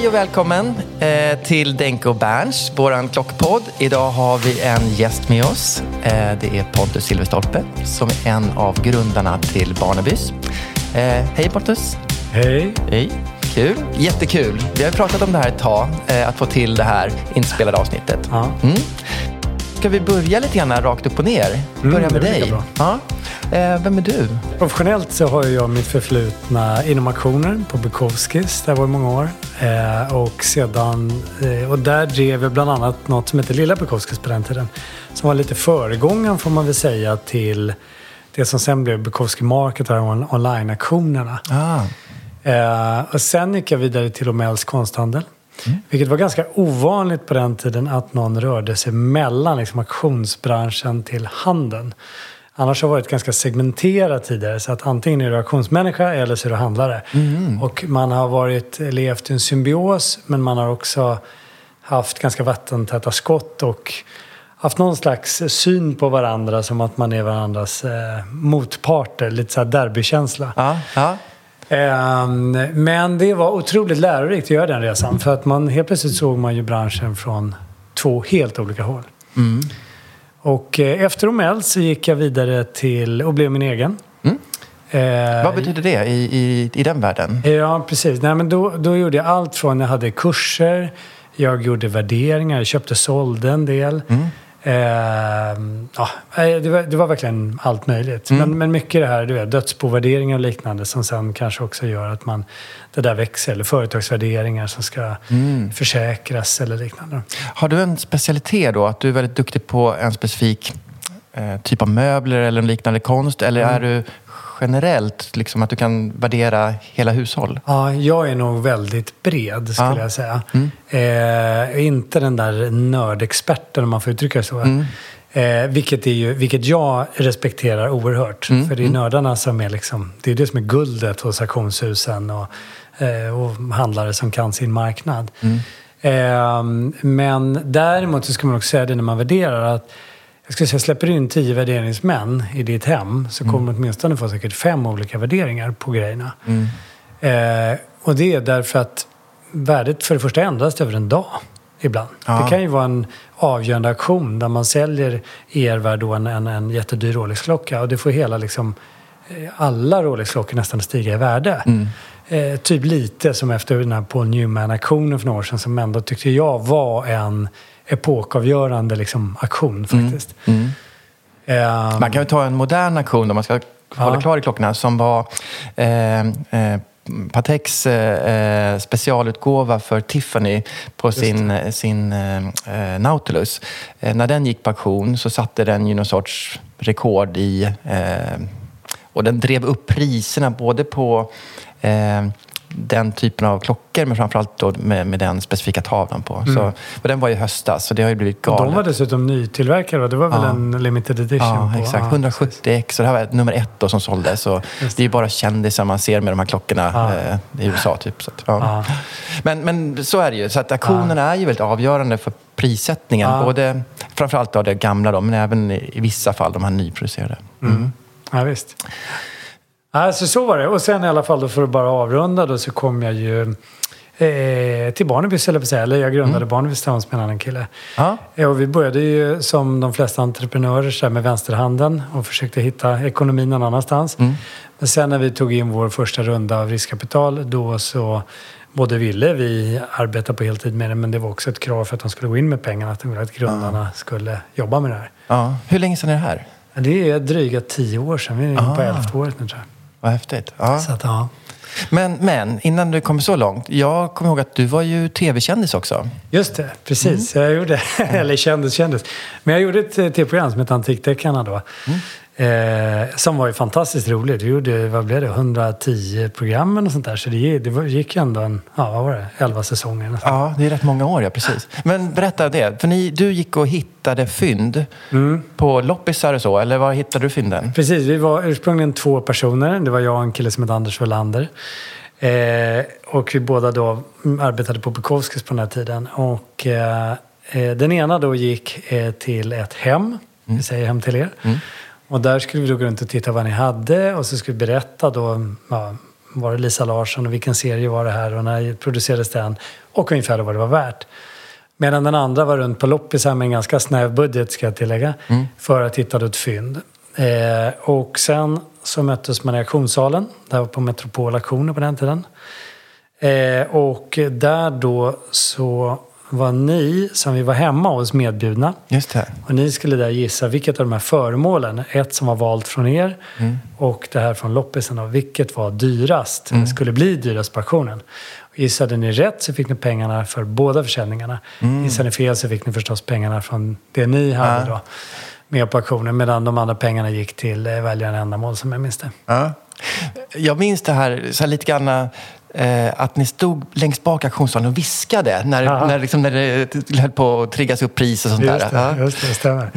Hej och välkommen eh, till Denke och Berns, våran klockpodd. Idag har vi en gäst med oss. Eh, det är Pontus Silverstolpe som är en av grundarna till Barnabys. Eh, hej Pontus! Hej! Hej! Kul! Jättekul! Vi har pratat om det här ett tag, eh, att få till det här inspelade avsnittet. Ja. Mm. Ska vi börja lite grann rakt upp och ner? Börja Mm, med dig. Ja. Eh, vem är du? Professionellt så har jag mitt förflutna inom auktioner på Bukowskis. Där var i många år. Eh, och, sedan, eh, och där drev jag bland annat något som heter Lilla Bukowskis på den tiden. Som var lite föregångaren får man väl säga till det som sen blev Bukowski Market och on- online-auktionerna. Ah. Eh, och sen gick jag vidare till Omells konsthandel. Vilket var ganska ovanligt på den tiden att någon rörde sig mellan liksom, auktionsbranschen till handeln. Annars har det varit ganska segmenterat tidigare. Så att antingen är du auktionsmänniska eller så är du handlare. Och man har varit, levt i en symbios men man har också haft ganska vattentäta skott och haft någon slags syn på varandra som att man är varandras eh, motparter. Lite så här derbykänsla. Ja, ja. Ehm, Men det var otroligt lärorikt att göra den resan. För att man helt plötsligt såg man ju branschen från två helt olika håll. Och eh, efter Omell så gick jag vidare till och blev min egen. Eh, Vad betyder det i, i, i den världen? Ja, precis. Nej, men då, då gjorde jag allt från, jag hade kurser, jag gjorde värderingar, jag köpte och sålde en del. Ehm, ja, det, var, det var verkligen allt möjligt. Men, men mycket det här, du vet, dödsbovärderingar och liknande som sen kanske också gör att man, det där växer. Eller företagsvärderingar som ska försäkras eller liknande. Har du en specialitet då? Att du är väldigt duktig på en specifik eh, typ av möbler eller en liknande konst? Eller är du generellt, liksom att du kan värdera hela hushåll? Ja, jag är nog väldigt bred skulle Ja. jag säga. Eh, inte den där nördexperten om man får uttrycka det så. Eh, vilket, är ju, vilket jag respekterar oerhört. För det är nördarna som är liksom, det är det som är guldet hos auktionshusen och, eh, och handlare som kan sin marknad. Eh, men däremot så ska man också säga det när man värderar att jag skulle säga, släpper in tio värderingsmän i ditt hem så kommer du åtminstone få säkert fem olika värderingar på grejerna. Eh, och det är därför att värdet för det första ändras över en dag ibland. Ja. Det kan ju vara en avgörande aktion där man säljer ER-värd en, en, en jättedyr Rolex-klocka och det får hela liksom eh, alla Rolex-klockor nästan stiga i värde. Eh, typ lite som efter den här Paul Newman-aktionen för några år sedan som ändå tyckte jag var en epokavgörande liksom, aktion faktiskt. Eh, Man kan ju ta en modern aktion om man ska hålla kvar i klockorna som var eh, eh, Pateks eh, specialutgåva för Tiffany på sin, sin eh, eh, Nautilus. Eh, när den gick på auktion så satte den ju någon sorts rekord i... Eh, och den drev upp priserna både på eh, den typen av klockor, men framförallt då med, med den specifika tavlan på. Så, och den var i höstas, så det har ju blivit galet. Mm. De var dessutom nytillverkade. va? Det var väl Ja. en limited edition? Ja, på, exakt. ja, 170x. Och det här var nummer ett då som såldes. Så Just det är ju bara kändisar man ser med de här klockorna Ja. eh, i USA. Typ, så att, ja. Men, men så är det ju. Så att auktionerna är ju väldigt avgörande för prissättningen. Ja. Både, framförallt då det gamla, då, men även i, i vissa fall de här nyproducerade. Ja, visst. Alltså, så var det. Och sen i alla fall då för att bara avrunda då så kom jag ju eh, till Barnebys, eller säga. Eller jag grundade Barnebys tillsammans med en annan kille. Ja. Ja, och vi började ju som de flesta entreprenörer så här, med vänsterhanden och försökte hitta ekonomin någon annanstans. Men sen när vi tog in vår första runda av riskkapital då så både ville vi arbeta på heltid med det men det var också ett krav för att de skulle gå in med pengarna att, de ville att grundarna skulle jobba med det här. Ja. Hur länge sedan är det här? Det är dryga tio år sedan. Vi är inne på Ah. elfte året nu tror jag. Vad häftigt. Ja. Så att, ja. Men, men innan du kommer så långt. Jag kommer ihåg att du var ju tv-kändis också. Just det, precis. Jag gjorde, eller kändis, kändis. Men jag gjorde ett eh, tv-program som hette Antikdeckarna då. Eh, som var ju fantastiskt roligt. Vi gjorde, vad blev det, 110 program och sånt där. Så det, gick- det gick ju ändå en, ja vad var det, 11 säsonger nästan. Ja, det är rätt många år, ja precis. Men berätta det. För ni, du gick och hittade fynd på loppisar och så, eller var hittade du fynden? Precis, vi var ursprungligen två personer. Det var jag och en kille som hette Anders Welander. Eh, och vi båda då mm, arbetade på Bukowskis på den här tiden. Och eh, eh, den ena då gick eh, till ett hem, vi säger hem till er. Och där skulle vi då gå runt och titta vad ni hade och så skulle vi berätta då, ja, var det Lisa Larsson och vilken serie var det här och när producerades den och ungefär vad det var värt. Medan den andra var runt på loppisar med en ganska snäv budget ska jag tillägga. För att hitta ett fynd. Eh, och sen så möttes man i auktionssalen. Det var på Metropol auktioner på den tiden. Eh, och där då så var ni, som vi var hemma hos, medbjudna. Just det. Och ni skulle där gissa vilket av de här föremålen, ett som var valt från er och det här från loppisen, då, vilket var dyrast, eller skulle bli dyrast på auktionen. Och gissade ni rätt så fick ni pengarna för båda försäljningarna. Gissade ni fel så fick ni förstås pengarna från det ni hade då med på auktionen, medan de andra pengarna gick till eh, välgörande ändamål som jag minns det. Ja. Jag minns det här, så här lite grann eh, att ni stod längst bak i auktionssalen och viskade när, Ja. när, liksom, när det höll på att triggas upp pris och sånt Just där. det, Ja. just det, stämmer.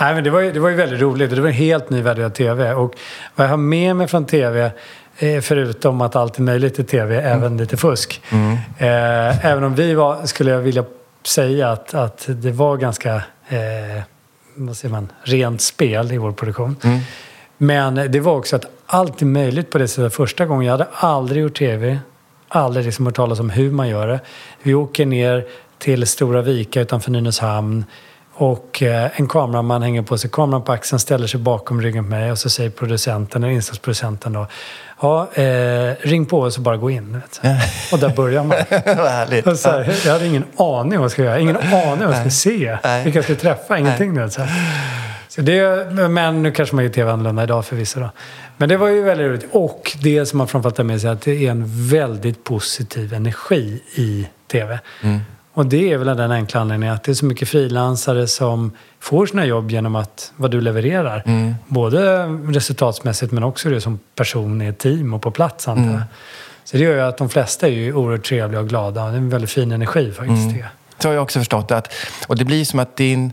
Nej, men det, var ju, det var ju väldigt roligt och det var en helt ny värld av tv. Och vad jag har med mig från tv, eh, förutom att allt är möjligt i tv, även lite fusk. Eh, även om vi var, skulle jag vilja säga att, att det var ganska, eh, vad säger man, rent spel i vår produktion. Men det var också att allt är möjligt på det sättet. Första gången, jag hade aldrig gjort tv, aldrig liksom hört talas om hur man gör det. Vi åker ner till Stora Vika utanför Nynäshamn och eh, en kameraman hänger på sig kameran på axeln, ställer sig bakom ryggen på mig och så säger producenten, eller insatsproducenten då, ja, eh, ring på oss och bara gå in. Och där börjar man. Vad så här, jag hade ingen aning vad jag skulle göra, ingen aning vad jag skulle se, Nej. vilka jag skulle träffa, ingenting. Vet, så. Så det, men nu kanske man gör tv annorlunda idag förvisso. Då. Men det var ju väldigt roligt. Och det som man framförallt har med sig är att det är en väldigt positiv energi i tv. Och det är väl den enkla anledningen att det är så mycket frilansare som får sina jobb genom att vad du levererar. Både resultatsmässigt men också det som person i ett team och på plats antar jag. Så det gör ju att de flesta är ju oerhört trevliga och glada. Det är en väldigt fin energi faktiskt. det. Så har jag också förstått att, och det blir som att din,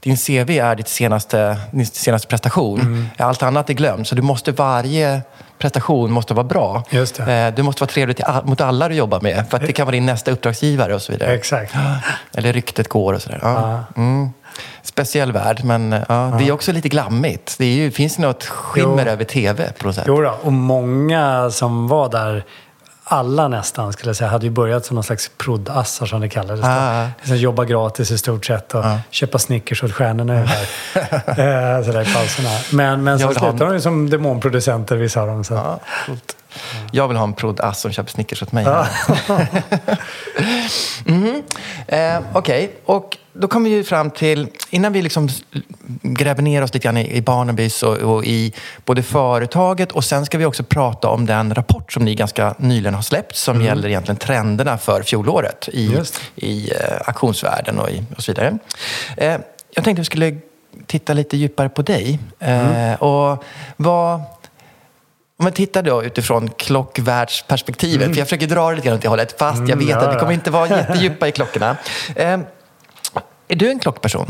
din CV är ditt senaste, din senaste prestation. Mm. Allt annat är glömt, så du måste varje prestation måste vara bra. Just det. Eh, Du måste vara trevlig till mot alla du jobbar med, för att det kan vara din nästa uppdragsgivare och så vidare. Exakt. Eller ryktet går och sådär. Ja. Mm. Speciell värld, men ja, det är också lite glammigt. Det är ju, finns något skimmer Jo. över tv på något sätt. Jo då, och många som var där, alla nästan skulle jag säga, hade ju börjat som någon slags proddassar som det kallades. Ah. Liksom jobba gratis i stort sett och köpa Snickers åt stjärnorna eh, sådär i pauserna. Men, men en- slutade de ju som demonproducenter vissa av dem. Så. Coolt. Jag vill ha en prodd-ass som köper Snickers åt mig. Mhm. eh, Okej, och då kommer vi fram till, innan vi liksom gräver ner oss lite grann i, i Barnabys och, och i både företaget och sen ska vi också prata om den rapport som ni ganska nyligen har släppt som gäller egentligen trenderna för fjolåret i, Just i eh, auktionsvärlden och, i, och så vidare. Eh, jag tänkte vi skulle titta lite djupare på dig. Eh, och vad, om man tittar då utifrån klockvärldsperspektivet, för jag försöker dra det lite grann åt det hållet, fast jag vet ja, att vi kommer inte vara jättedjupa i klockorna. Eh, är du en klockperson?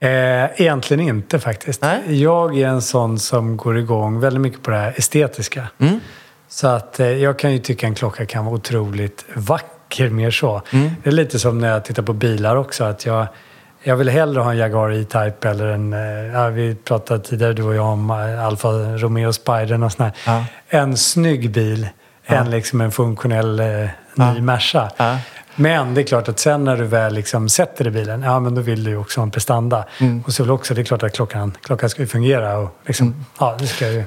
Eh, egentligen inte faktiskt. Nej. Jag är en sån som går igång väldigt mycket på det här estetiska. Mm. Så att eh, jag kan ju tycka en klocka kan vara otroligt vacker, mer så. Mm. Det är lite som när jag tittar på bilar också. Att jag, jag vill hellre ha en Jaguar E-Type eller en... eh, Ja, vi pratade tidigare, du och jag, om eh, Alfa Romeo Spider och sån här. Ja. En snygg bil än liksom en funktionell eh, ny Ja. Merca. Ja. Men det är klart att sen när du väl liksom sätter dig i bilen, ja men då vill du ju också ha en prestanda. Mm. Och så vill också, det är klart att klockan, klockan ska ju fungera och liksom, Mm. ja det ska ju...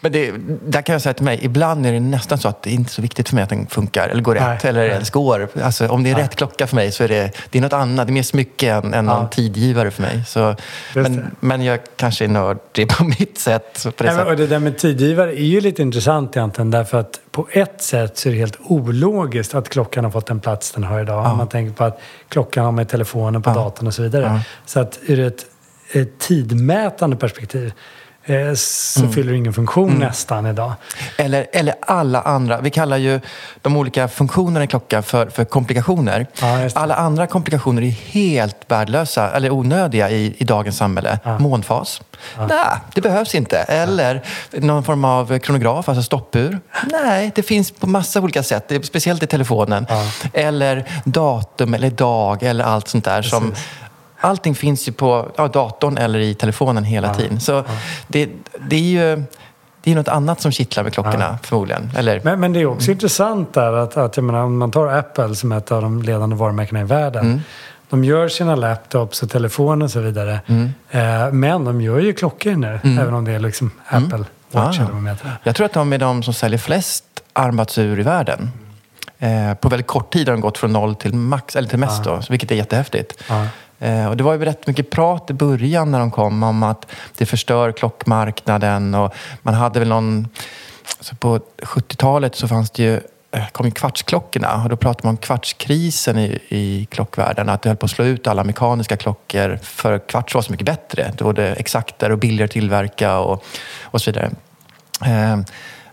Men det, där kan jag säga till mig, ibland är det nästan så att det är inte är så viktigt för mig att den funkar eller går rätt Nej, eller nej. ens går. Alltså, om det är rätt klocka för mig så är det, det är något annat. Det är mer smycke än, än Ja. någon tidgivare för mig. Så, men, men jag kanske är nördig på mitt sätt. På det Nej, men, och det där med tidgivare är ju lite intressant egentligen därför att på ett sätt så är det helt ologiskt att klockan har fått den plats den har idag. Om man tänker på att klockan har med telefonen på Ja. datorn och så vidare. Ja. Så att ur ett, ett tidmätande perspektiv eh, så Mm. fyller det ingen funktion nästan idag. Eller, eller alla andra. Vi kallar ju de olika funktionerna i klockan för, för komplikationer. Ja, alla andra komplikationer är helt värdelösa eller onödiga i, i dagens samhälle. Månfas? Nej, det behövs inte. Eller någon form av kronograf, alltså stoppur? Nej, det finns på massa olika sätt. Speciellt i telefonen. Eller datum eller dag eller allt sånt där. Som, allting finns ju på ja, datorn eller i telefonen hela tiden. Så det, det är ju det är något annat som kittlar med klockorna förmodligen. Eller, Men, men det är också intressant där att, att jag menar, om man tar Apple som ett av de ledande varumärkena i världen. Mm. De gör sina laptops och telefoner och så vidare. Mm. Eh, men de gör ju klockor nu, även om det är liksom Apple Watch Ah. eller vad man heter. Jag tror att de är de som säljer flest armbandsur i världen. Eh, på väldigt kort tid har de gått från noll till max, eller till mest då, vilket är jättehäftigt. Ja. Eh, och det var ju rätt mycket prat i början när de kom om att det förstör klockmarknaden och man hade väl någon... Alltså på 70-talet så fanns det ju eh, kom ju kvartsklockorna och då pratade man om kvartskrisen i, i klockvärlden. Att det höll på att slå ut alla mekaniska klockor för kvarts var så mycket bättre. Då var det exaktare och billigare att tillverka och, och så vidare. Eh,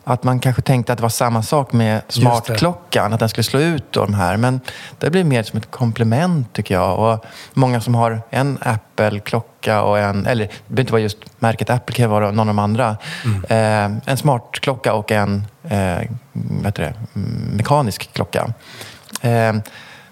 att man kanske tänkte att det var samma sak med smartklockan, att den skulle slå ut de här. Men det blir mer som ett komplement tycker jag. Och många som har en Apple-klocka och en, eller det behöver inte vara just märket Apple, det kan vara någon av de andra. Eh, en smartklocka och en eh, vad heter det, mm, mekanisk klocka. Eh,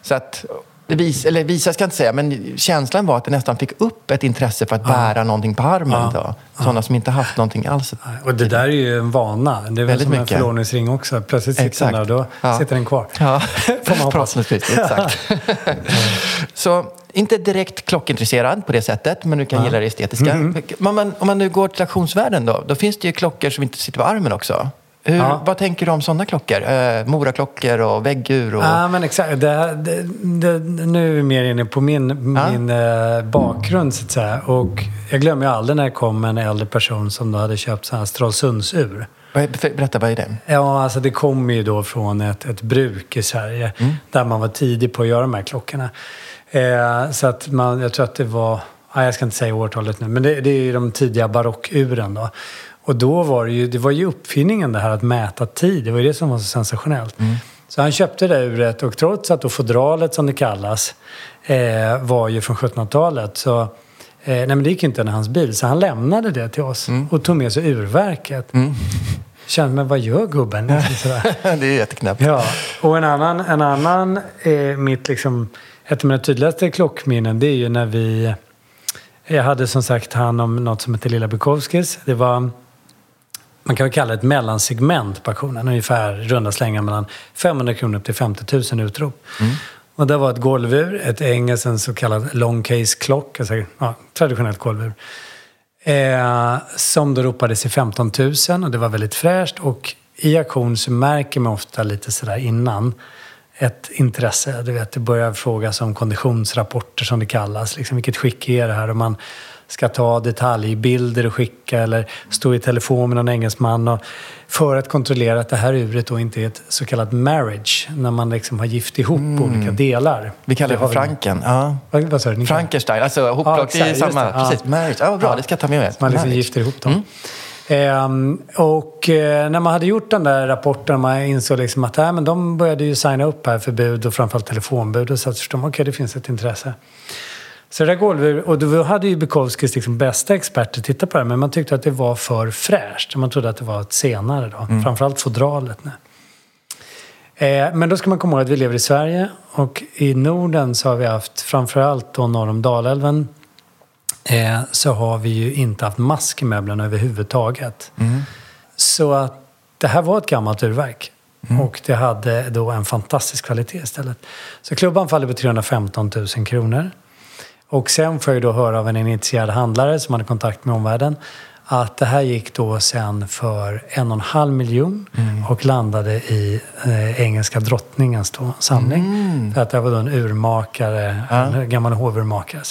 så att det vis, eller visa ska jag inte säga, men känslan var att det nästan fick upp ett intresse för att bära någonting på armen. Då. Sådana som inte haft någonting alls. Och det där är ju en vana. Det är väl Väldigt som en mycket. förlovningsring också. Plötsligt sitter den där och då Ja. sitter den kvar. Ja, förhoppningsvis. Exakt. Så inte direkt klockintresserad på det sättet, men du kan gilla det estetiska. Mm-hmm. Men man, om man nu går till auktionsvärlden då, då finns det ju klockor som inte sitter på armen också. Hur, Ja. Vad tänker du om sådana klockor? Eh, moraklockor och väggur? Och... Ja, men exakt. Det, det, det, nu är vi mer inne på min, Ja. min eh, bakgrund, så att säga. Och jag glömmer ju aldrig när det kom en äldre person som då hade köpt sån här Stralsundsur. Berätta, vad är det? Ja, alltså det kommer ju då från ett, ett bruk i Sverige där man var tidig på att göra de här klockorna. Eh, så att man, jag tror att det var, ja, jag ska inte säga årtalet nu, men det, det är ju de tidiga barockuren då. Och då var det ju, det var ju uppfinningen det här att mäta tid, det var ju det som var så sensationellt. Så han köpte det uret och trots att då fodralet som det kallas eh, var ju från 1700-talet så eh, nej men det gick inte när hans bil så han lämnade det till oss och tog med sig urverket. Kände, men vad gör gubben? Det är jätteknäppt. Ja, och en annan, en annan eh, mitt liksom, ett av mina tydligaste klockminnen det är ju när vi, jag hade som sagt hand om något som heter Lilla Bukowskis. Det var, man kan väl kalla det ett mellansegment på auktionen, ungefär runda slängar mellan 500 kronor upp till 50 000 utrop. Och det var ett golvur, ett engelskt, en så kallad long case clock, alltså, ja, traditionellt golvur. Eh, som då ropades i 15 000 och det var väldigt fräscht. Och i auktion så märker man ofta lite sådär innan ett intresse. Du vet, det börjar frågas om konditionsrapporter som det kallas. Liksom, vilket skick är det här? Och man ska ta detaljbilder och skicka eller stå i telefon med någon engelsman. Och för att kontrollera att det här uret då inte är ett så kallat marriage. När man liksom har gift ihop olika delar. Mm. Vi kallar det för franken. Ja. Vad, vad sa du? Frankenstein, alltså hopplockt Ja, i exakt, just samma... det. Ja. Precis, marriage. Ja, vad bra, Ja. det ska jag ta med mig. Man liksom Marriage. gifter ihop dem. Ehm, och eh, när man hade gjort den där rapporten man insåg liksom att äh, men de började ju signa upp här för bud och framförallt telefonbud och så förstod man okej okay, det finns ett intresse. Så det där golvet, och då hade ju Bukowskis liksom bästa experter tittat på det men man tyckte att det var för fräscht. Man trodde att det var ett senare då, mm. framförallt fodralet. Nu. Eh, men då ska man komma ihåg att vi lever i Sverige och i Norden så har vi haft framförallt då norr om Dalälven eh, så har vi ju inte haft mask i möblerna överhuvudtaget. Mm. Så att det här var ett gammalt urverk. Mm. Och det hade då en fantastisk kvalitet istället. Så klubban faller på 315 000 kronor. Och sen får jag då höra av en initierad handlare som hade kontakt med omvärlden att det här gick då sen för en och en halv miljon mm. och landade i eh, engelska drottningens då, samling. Mm. För att det var då en urmakare, ja. en gammal hovurmakare.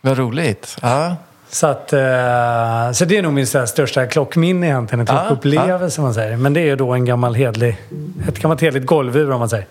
Vad roligt. Ja. Så, att, eh, så det är nog min största klockminne egentligen, en klockupplevelse ja, man säger. Men det är ju då en gammal hedlig, ett gammalt hedligt golvur om man säger.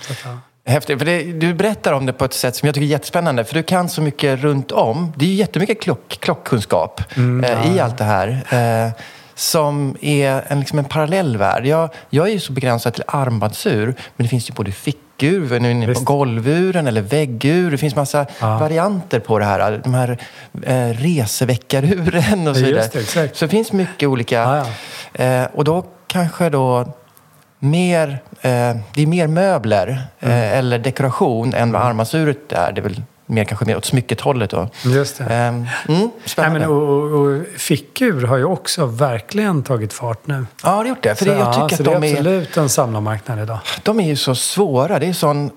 Så. Häftigt. För det, du berättar om det på ett sätt som jag tycker är jättespännande. För du kan så mycket runt om. Det är ju jättemycket klock, klockkunskap mm, eh, ja. i allt det här. Eh, som är en, liksom en parallell värld. Jag, jag är ju så begränsad till armbandsur. Men det finns ju både fickur, golvuren eller väggur. Det finns massa ja. varianter på det här. De här eh, reseveckaruren och så vidare. Det, så det finns mycket olika. Ja, eh, och då kanske då mer, eh, det är mer möbler eh, mm. eller dekoration än vad armbandsuret är. Det är väl mer, kanske mer åt smycket-hållet då. Just det. Eh, mm, spännande. Nej, men, och, och fickur har ju också verkligen tagit fart nu. Ja, det har gjort det. För så, det, jag tycker ja, att de det är absolut är, en samlarmarknad idag. De är ju så svåra. Det är sån,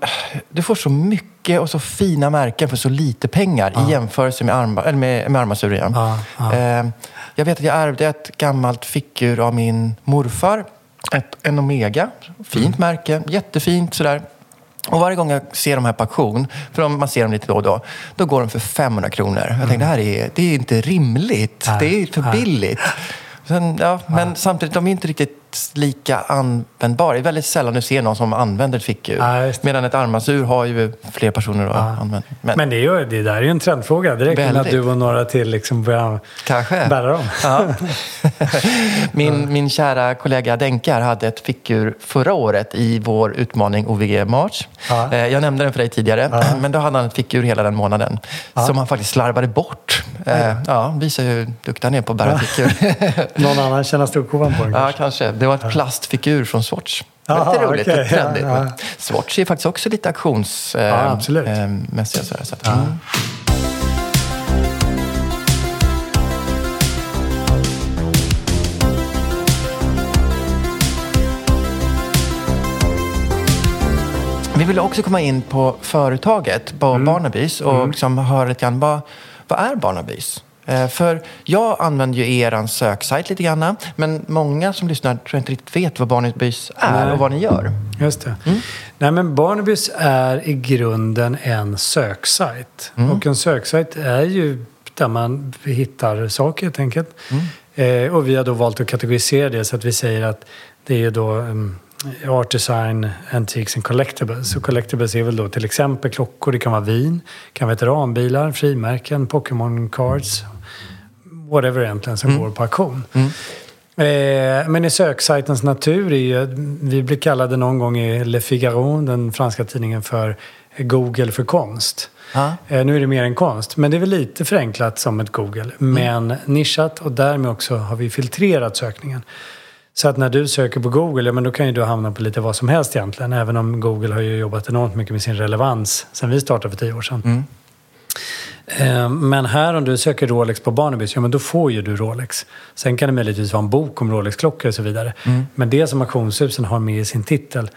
du får så mycket och så fina märken för så lite pengar ja. i jämförelse med, armba, eller med, med armbandsur igen. Ja, ja. Eh, jag vet att jag ärvde ett gammalt fickur av min morfar ett, en Omega. Fint mm. märke, jättefint sådär. Och varje gång jag ser de här på auktion, för man ser dem lite då och då, då går de för 500 kronor. Jag tänkte, det här är, det är inte rimligt. Nej, det är för billigt. Sen, ja, men samtidigt, de är inte riktigt lika användbar. Det är väldigt sällan du ser någon som använder ett fickur. Ja, Medan ett armbandsur har ju fler personer att ja. använda. Men, Men det, är ju, det där är ju en trendfråga. Det räcker med att du och några till liksom börjar Kanske. bära dem. Ja. min, min kära kollega Denkar hade ett fickur förra året i vår utmaning OVG March. Ja. Eh, jag nämnde den för dig tidigare. Men då hade han ett fickur hela den månaden. Som han faktiskt slarvade bort. Eh, ja, visar hur duktig han är på att bära fickur. någon annan tjänar storkovan på den kanske. Ja, kanske. Det var ett plastfigur från Swatch. Aha, lite roligt, okay. trendigt. Ja, ja. Swatch är faktiskt också lite auktionsmässiga. Ja, så så att, mm. Vi vill också komma in på företaget, på mm. Barnabys, och mm. liksom höra lite grann, vad, vad är Barnabys? Eh, för jag använder ju er söksajt lite grann, men många som lyssnar tror jag inte riktigt vet vad Barnabys är Nej. och vad ni gör. Just det. Mm. Nej, men Barnabys är i grunden en söksajt. Mm. Och en söksajt är ju där man hittar saker helt enkelt. Mm. Eh, och vi har då valt att kategorisera det så att vi säger att det är då um, Art Design, Antiques and Collectibles. Och collectibles är väl då till exempel klockor, det kan vara vin, det kan vara veteranbilar, frimärken, Pokémon cards, whatever egentligen som mm. går på auktion. Mm. Eh, men i söksajtens natur är ju, vi blir kallade någon gång i Le Figaro, den franska tidningen, för Google för konst. Eh, nu är det mer än konst, men det är väl lite förenklat som ett Google. Mm. Men nischat och därmed också har vi filtrerat sökningen. Så att när du söker på Google, ja, men då kan ju du hamna på lite vad som helst egentligen. Även om Google har ju jobbat enormt mycket med sin relevans sen vi startade för tio år sedan. Mm. Eh, men här om du söker Rolex på Barnabys, ja men då får ju du Rolex. Sen kan det möjligtvis vara en bok om Rolex-klockor och så vidare. Mm. Men det som auktionshusen har med i sin titel,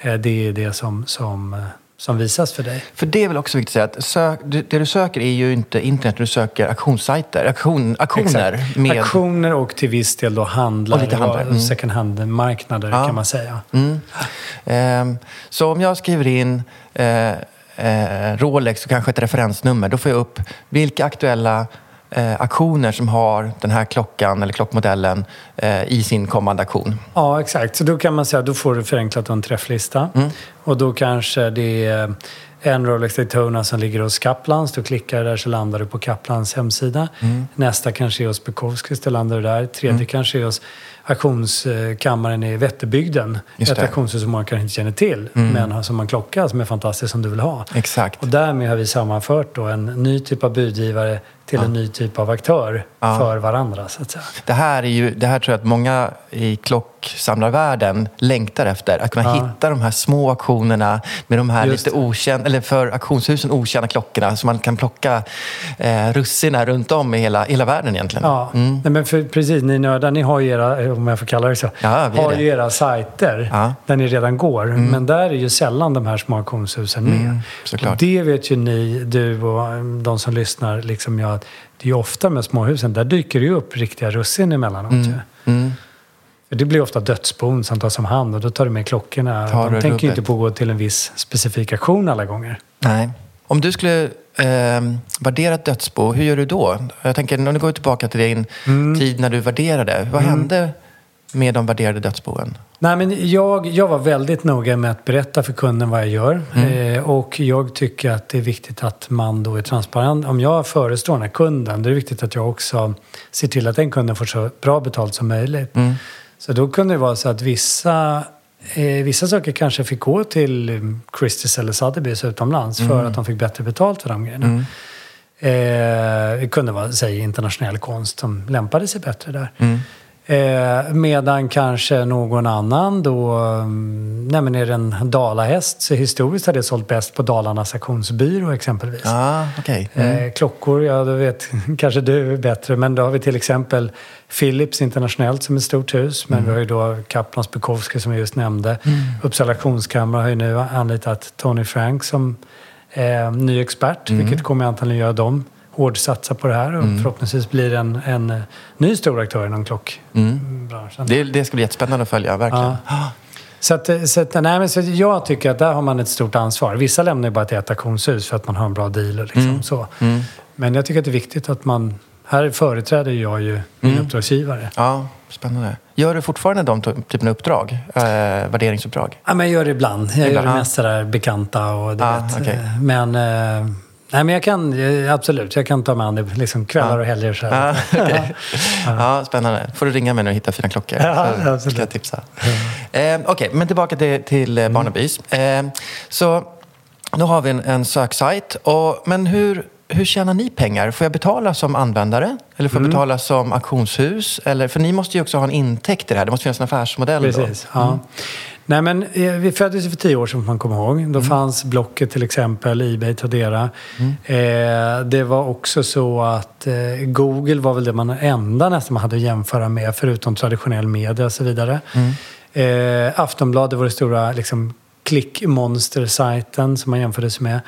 eh, det är det som, som, eh, som visas för dig. För det är väl också viktigt att säga att sök, det du söker är ju inte internet, du söker auktionssajter, auktion, auktioner. Med... Auktioner och till viss del då handlare, och lite handlare. Mm. second hand-marknader ja. kan man säga. Mm. Um, så om jag skriver in uh, eh, Rolex och kanske ett referensnummer. Då får jag upp vilka aktuella eh, aktioner som har den här klockan eller klockmodellen eh, i sin kommande aktion. Ja, exakt. Så då kan man säga då får du förenklat en träfflista. Mm. Och då kanske det är en Rolex Daytona som ligger hos Kaplans. Då klickar du där så landar du på Kaplans hemsida. Mm. Nästa kanske är hos Bukowskis, då landar du där. Tredje kanske är hos auktionskammaren i Vätterbygden. Ett. Mm. auktionshus som många kanske inte känner till, men har som en klocka som är fantastisk som du vill ha. Exakt. Och därmed har vi sammanfört då en ny typ av budgivare till en ny typ av aktör för varandra, så att säga. Det här, är ju, det här tror jag att många i klocksamlarvärlden längtar efter. Att kunna hitta de här små auktionerna med de här Just lite okända, eller för auktionshusen okända klockorna. Så man kan plocka eh, russinen runt om i hela, hela världen egentligen. Ja, Nej, men för, precis. Ni nördar, ni har ju era, om jag får kalla det så, Ja, har det. ju era sajter Ja. Mm. där ni redan går. Men där är ju sällan de här små auktionshusen med. såklart. Och det vet ju ni, du och mm, de som lyssnar, liksom jag, att det är ofta med småhusen, där dyker det ju upp riktiga russin emellanåt. ju. Mm. Det blir ofta dödsbon som tas om hand och då tar du med klockorna. Tar de tänker ju inte på att gå till en viss specifik auktion alla gånger. Nej. Om du skulle eh, värdera ett dödsbo, hur gör du då? Jag tänker, om du går tillbaka till din Mm. tid när du värderade. Vad hände med de värderade dödsboen? Nej, men jag, jag var väldigt noga med att berätta för kunden vad jag gör. Mm. Eh, och jag tycker att det är viktigt att man då är transparent. Om jag förestår den här kunden, då är det viktigt att jag också ser till att den kunden får så bra betalt som möjligt. Mm. Så då kunde det vara så att vissa, eh, vissa saker kanske fick gå till mm, Christie's eller Sotheby's utomlands Mm. för att de fick bättre betalt för de grejerna. Eh, det kunde vara, säg, internationell konst som lämpade sig bättre där. Mm. Eh, medan kanske någon annan då, mm, nej men är det en dalahäst så historiskt har det sålt bäst på Dalarnas auktionsbyrå exempelvis. Ja, okej. Mm. Eh, klockor, ja då vet kanske du bättre, men då har vi till exempel Philips internationellt som är ett stort hus, men vi har ju då Kaplans Bukowski som jag just nämnde. Uppsala auktionskammare har ju nu anlitat Tony Frank som eh, ny expert, vilket kommer antagligen göra dem hårdsatsa på det här och förhoppningsvis blir en, en eh, ny stor aktör inom klockbranschen. Det, det ska bli jättespännande att följa, verkligen. Så, att, så, att, nej, men så jag tycker att där har man ett stort ansvar. Vissa lämnar ju bara till ett auktionshus för att man har en bra deal. och Liksom, så. Men jag tycker att det är viktigt att man... Här företräder jag ju min uppdragsgivare. Ja, spännande. Gör du fortfarande de ty- typen av uppdrag? Eh, värderingsuppdrag? Ja, men jag gör det ibland. Jag Ibland, gör det ja. mest sådär bekanta och du Ja, vet. okej. Men... Eh, nej, men jag kan eh, absolut. Jag kan ta mig an det liksom kvällar och helger. Så. Ja, okej. ja, spännande. får du ringa mig när du hittar fina klockor. Ja, så absolut. ska jag tipsa. Eh, Okej, men tillbaka till, till eh, Barnabys. Eh, så nu har vi en, en söksajt. Och, men hur, hur tjänar ni pengar? Får jag betala som användare? Eller får jag betala som auktionshus? Eller, för ni måste ju också ha en intäkt i det här. Det måste finnas en affärsmodell Precis. Ja. Nej, men eh, vi föddes för tio år sedan, får man komma ihåg. Då fanns Blocket till exempel, Ebay, Tradera. Eh, det var också så att eh, Google var väl det man enda nästan man hade att jämföra med, förutom traditionell media och så vidare. Eh, Aftonbladet var det stora liksom, klickmonster-sajten som man jämfördes med.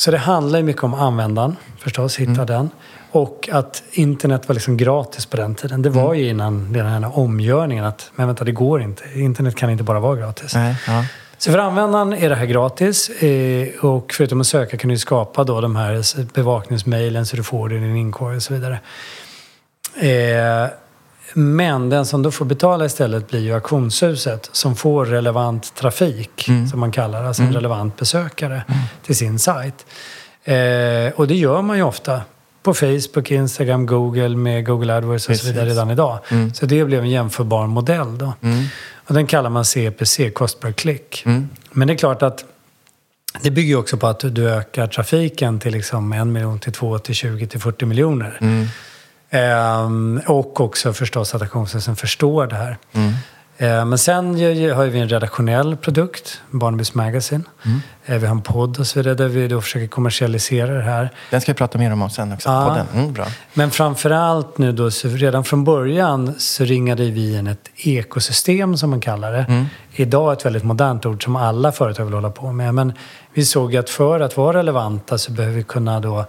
Så det handlar ju mycket om användaren, förstås, hitta den. Och att internet var liksom gratis på den tiden. Det var ju innan den här omgörningen att, men vänta, det går inte. Internet kan inte bara vara gratis. Nej, ja. Så för användaren är det här gratis. Eh, och förutom att söka kan du skapa då de här bevakningsmailen så du får det i din inkorg och så vidare. Men den som då får betala istället blir ju auktionshuset som får relevant trafik, som man kallar det, alltså en relevant besökare till sin sajt. Eh, och det gör man ju ofta på Facebook, Instagram, Google med Google AdWords och så vidare Precis. redan idag. Så det blev en jämförbar modell då. Och den kallar man CPC, Cost per click. Men det är klart att det bygger ju också på att du ökar trafiken till liksom en miljon till två till 20 till 40 miljoner. Ehm, och också förstås att auktionshusen förstår det här. Ehm, men sen har vi en redaktionell produkt, Barnabys Magazine. Ehm, vi har en podd och så vidare där vi då försöker kommersialisera det här. Den ska vi prata mer om sen också. Ja. Podden. Mm, bra. Men framförallt nu då, så redan från början så ringade vi in ett ekosystem som man kallar det. Idag ett väldigt modernt ord som alla företag vill hålla på med. Men vi såg att för att vara relevanta så behöver vi kunna då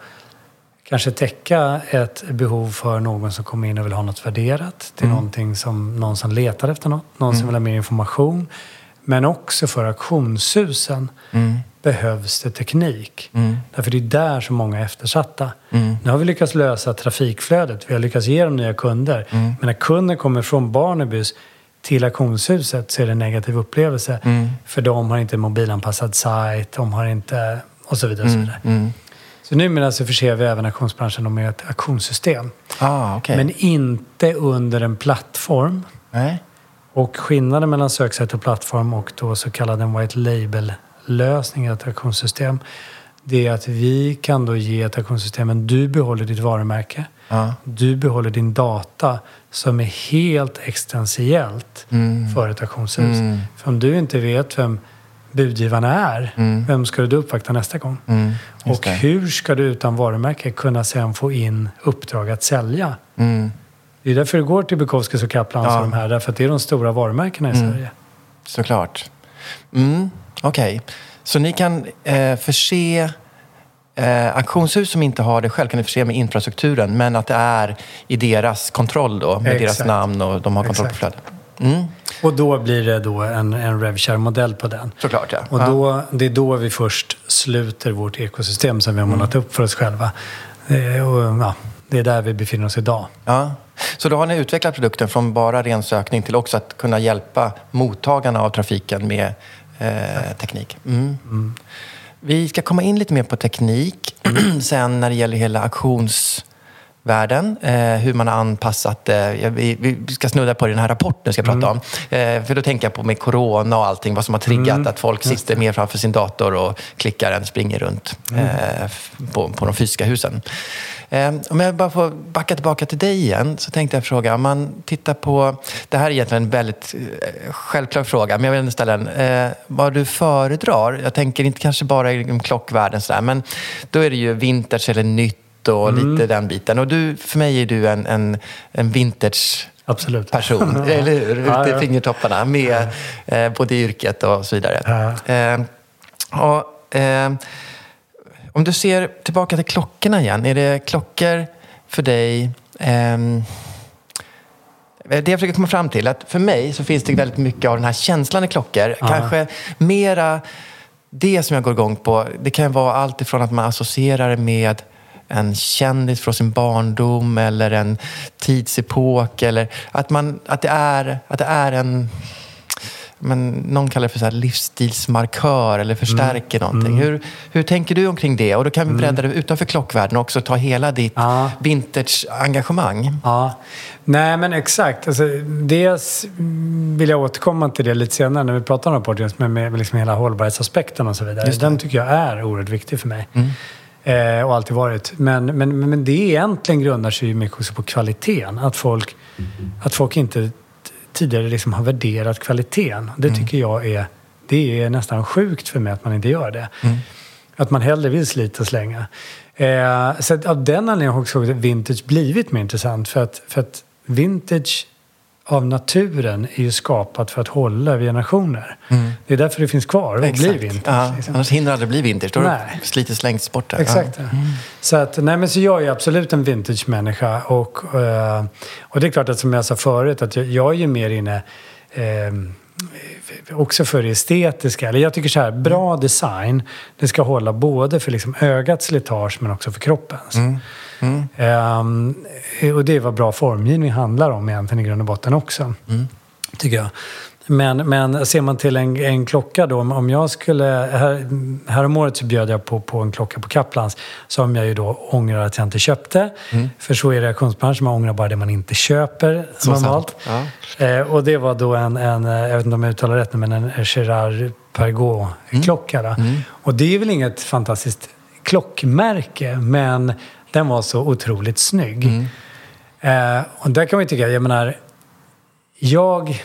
kanske täcka ett behov för någon som kommer in och vill ha något värderat. Till någonting som någon som letar efter något, någon som vill ha mer information. Men också för auktionshusen behövs det teknik. Därför det är där som många är eftersatta. Nu har vi lyckats lösa trafikflödet, vi har lyckats ge dem nya kunder. Men när kunden kommer från Barnabys till auktionshuset så är det en negativ upplevelse. För de har inte en mobilanpassad sajt, de har inte... och så vidare. Och så, vidare. Så numera så förser vi även auktionsbranschen med ett auktionssystem. Ah, okej. Men inte under en plattform. Nej. Och skillnaden mellan söksajt och plattform och då så kallad en white label-lösning, ett auktionssystem, det är att vi kan då ge ett auktionssystem, men du behåller ditt varumärke. Ja. Du behåller din data som är helt existentiellt Mm. för ett auktionshus. För om du inte vet vem budgivarna är, vem ska du uppvakta nästa gång? Mm. Och det. hur ska du utan varumärke kunna sen få in uppdrag att sälja? Mm. Det är därför det går till Bukowskis och Kaplans Ja. och de här, därför att det är de stora varumärkena i Sverige. Såklart. Mm, Okej. Så ni kan eh, förse eh, auktionshus som inte har det själv kan ni förse med infrastrukturen men att det är i deras kontroll då med deras Exakt. namn och de har kontroll på Exakt. flödet. Mm, Och då blir det då en, en RevShare-modell på den. såklart ja. Och ja. då, det är då vi först sluter vårt ekosystem som vi har målat upp för oss själva. Eh, och, ja, det är där vi befinner oss idag. Ja. Så då har ni utvecklat produkten från bara ren sökning till också att kunna hjälpa mottagarna av trafiken med eh, teknik. Mm. Vi ska komma in lite mer på teknik sen när det gäller hela auktionsvärlden. Eh, hur man har anpassat det. Ja, vi, vi ska snudda på det i den här rapporten ska jag prata om. Eh, för då tänker jag på med corona och allting, vad som har triggat att folk sitter mer framför sin dator och klickar än springer runt eh, f- på, på de fysiska husen. Eh, om jag bara får backa tillbaka till dig igen så tänkte jag fråga, om man tittar på, det här är egentligen en väldigt eh, självklar fråga, men jag vill ändå ställa den. Eh, vad du föredrar, jag tänker inte kanske bara i klockvärlden sådär, men då är det ju vintage eller nytt och lite den biten. Och du, för mig är du en, en, en vintage Absolut. person, eller hur? Ute Ja, i ja. fingertopparna med eh, både yrket och så vidare. Ja. Eh, och, eh, om du ser tillbaka till klockorna igen, är det klockor för dig ehm, det jag försöker komma fram till, att för mig så finns det väldigt mycket av den här känslan i klockor. Kanske mera det som jag går igång på. Det kan vara allt ifrån att man associerar det med en kändis från sin barndom eller en tidsepok. Eller att, man, att, det, är, att det är en... Men någon kallar det för så livsstilsmarkör eller förstärker någonting. Hur, hur tänker du omkring det? Och då kan vi bredda det utanför klockvärlden och också ta hela ditt Ja. vintage-engagemang. Ja, nej men exakt. Alltså, dels vill jag återkomma till det lite senare när vi pratar om rapporten, med, med liksom hela hållbarhetsaspekten och så vidare. Just det. Mm. Den tycker jag är oerhört viktig för mig. Eh, och alltid varit. Men, men, men det egentligen grundar sig ju mycket också på kvaliteten. Att folk, att folk inte tidigare liksom har värderat kvaliteten. Det Mm. tycker jag är, det är nästan sjukt för mig att man inte gör det. Mm. Att man hellre vill slita och slänga. Eh, så att av den anledningen har också vintage blivit mer intressant. För att, för att vintage av naturen är ju skapat för att hålla över generationer. Det är därför det finns kvar och blir vintage. Ja, liksom. Annars hindrar det bli vintage. Då Nej. det slitit slängts bort. där. Exakt. Ja. Så, att, nej, men så jag är absolut en vintage-människa. Och, eh, och det är klart att som jag sa förut, att jag, jag är ju mer inne eh, också för det estetiska. Eller jag tycker så här, bra design, det ska hålla både för liksom ögats slitage men också för kroppens. Ehm, och det är vad bra formgivning handlar om egentligen i grund och botten också. Tycker jag. Men, men ser man till en, en klocka då, om- jag skulle... Här, häromåret så bjöd jag på, på en klocka på Kaplans som jag ju då ångrar att jag inte köpte. För så är reaktionsbranschen, man ångrar bara det man inte köper Så normalt. sant. Eh, och det var då en, en, eh, jag vet inte om jag uttalar rätt men en Gerard Pergaud-klocka. då. Och det är väl inget fantastiskt klockmärke, men den var så otroligt snygg. Eh, och där kan man ju tycka, jag menar, jag...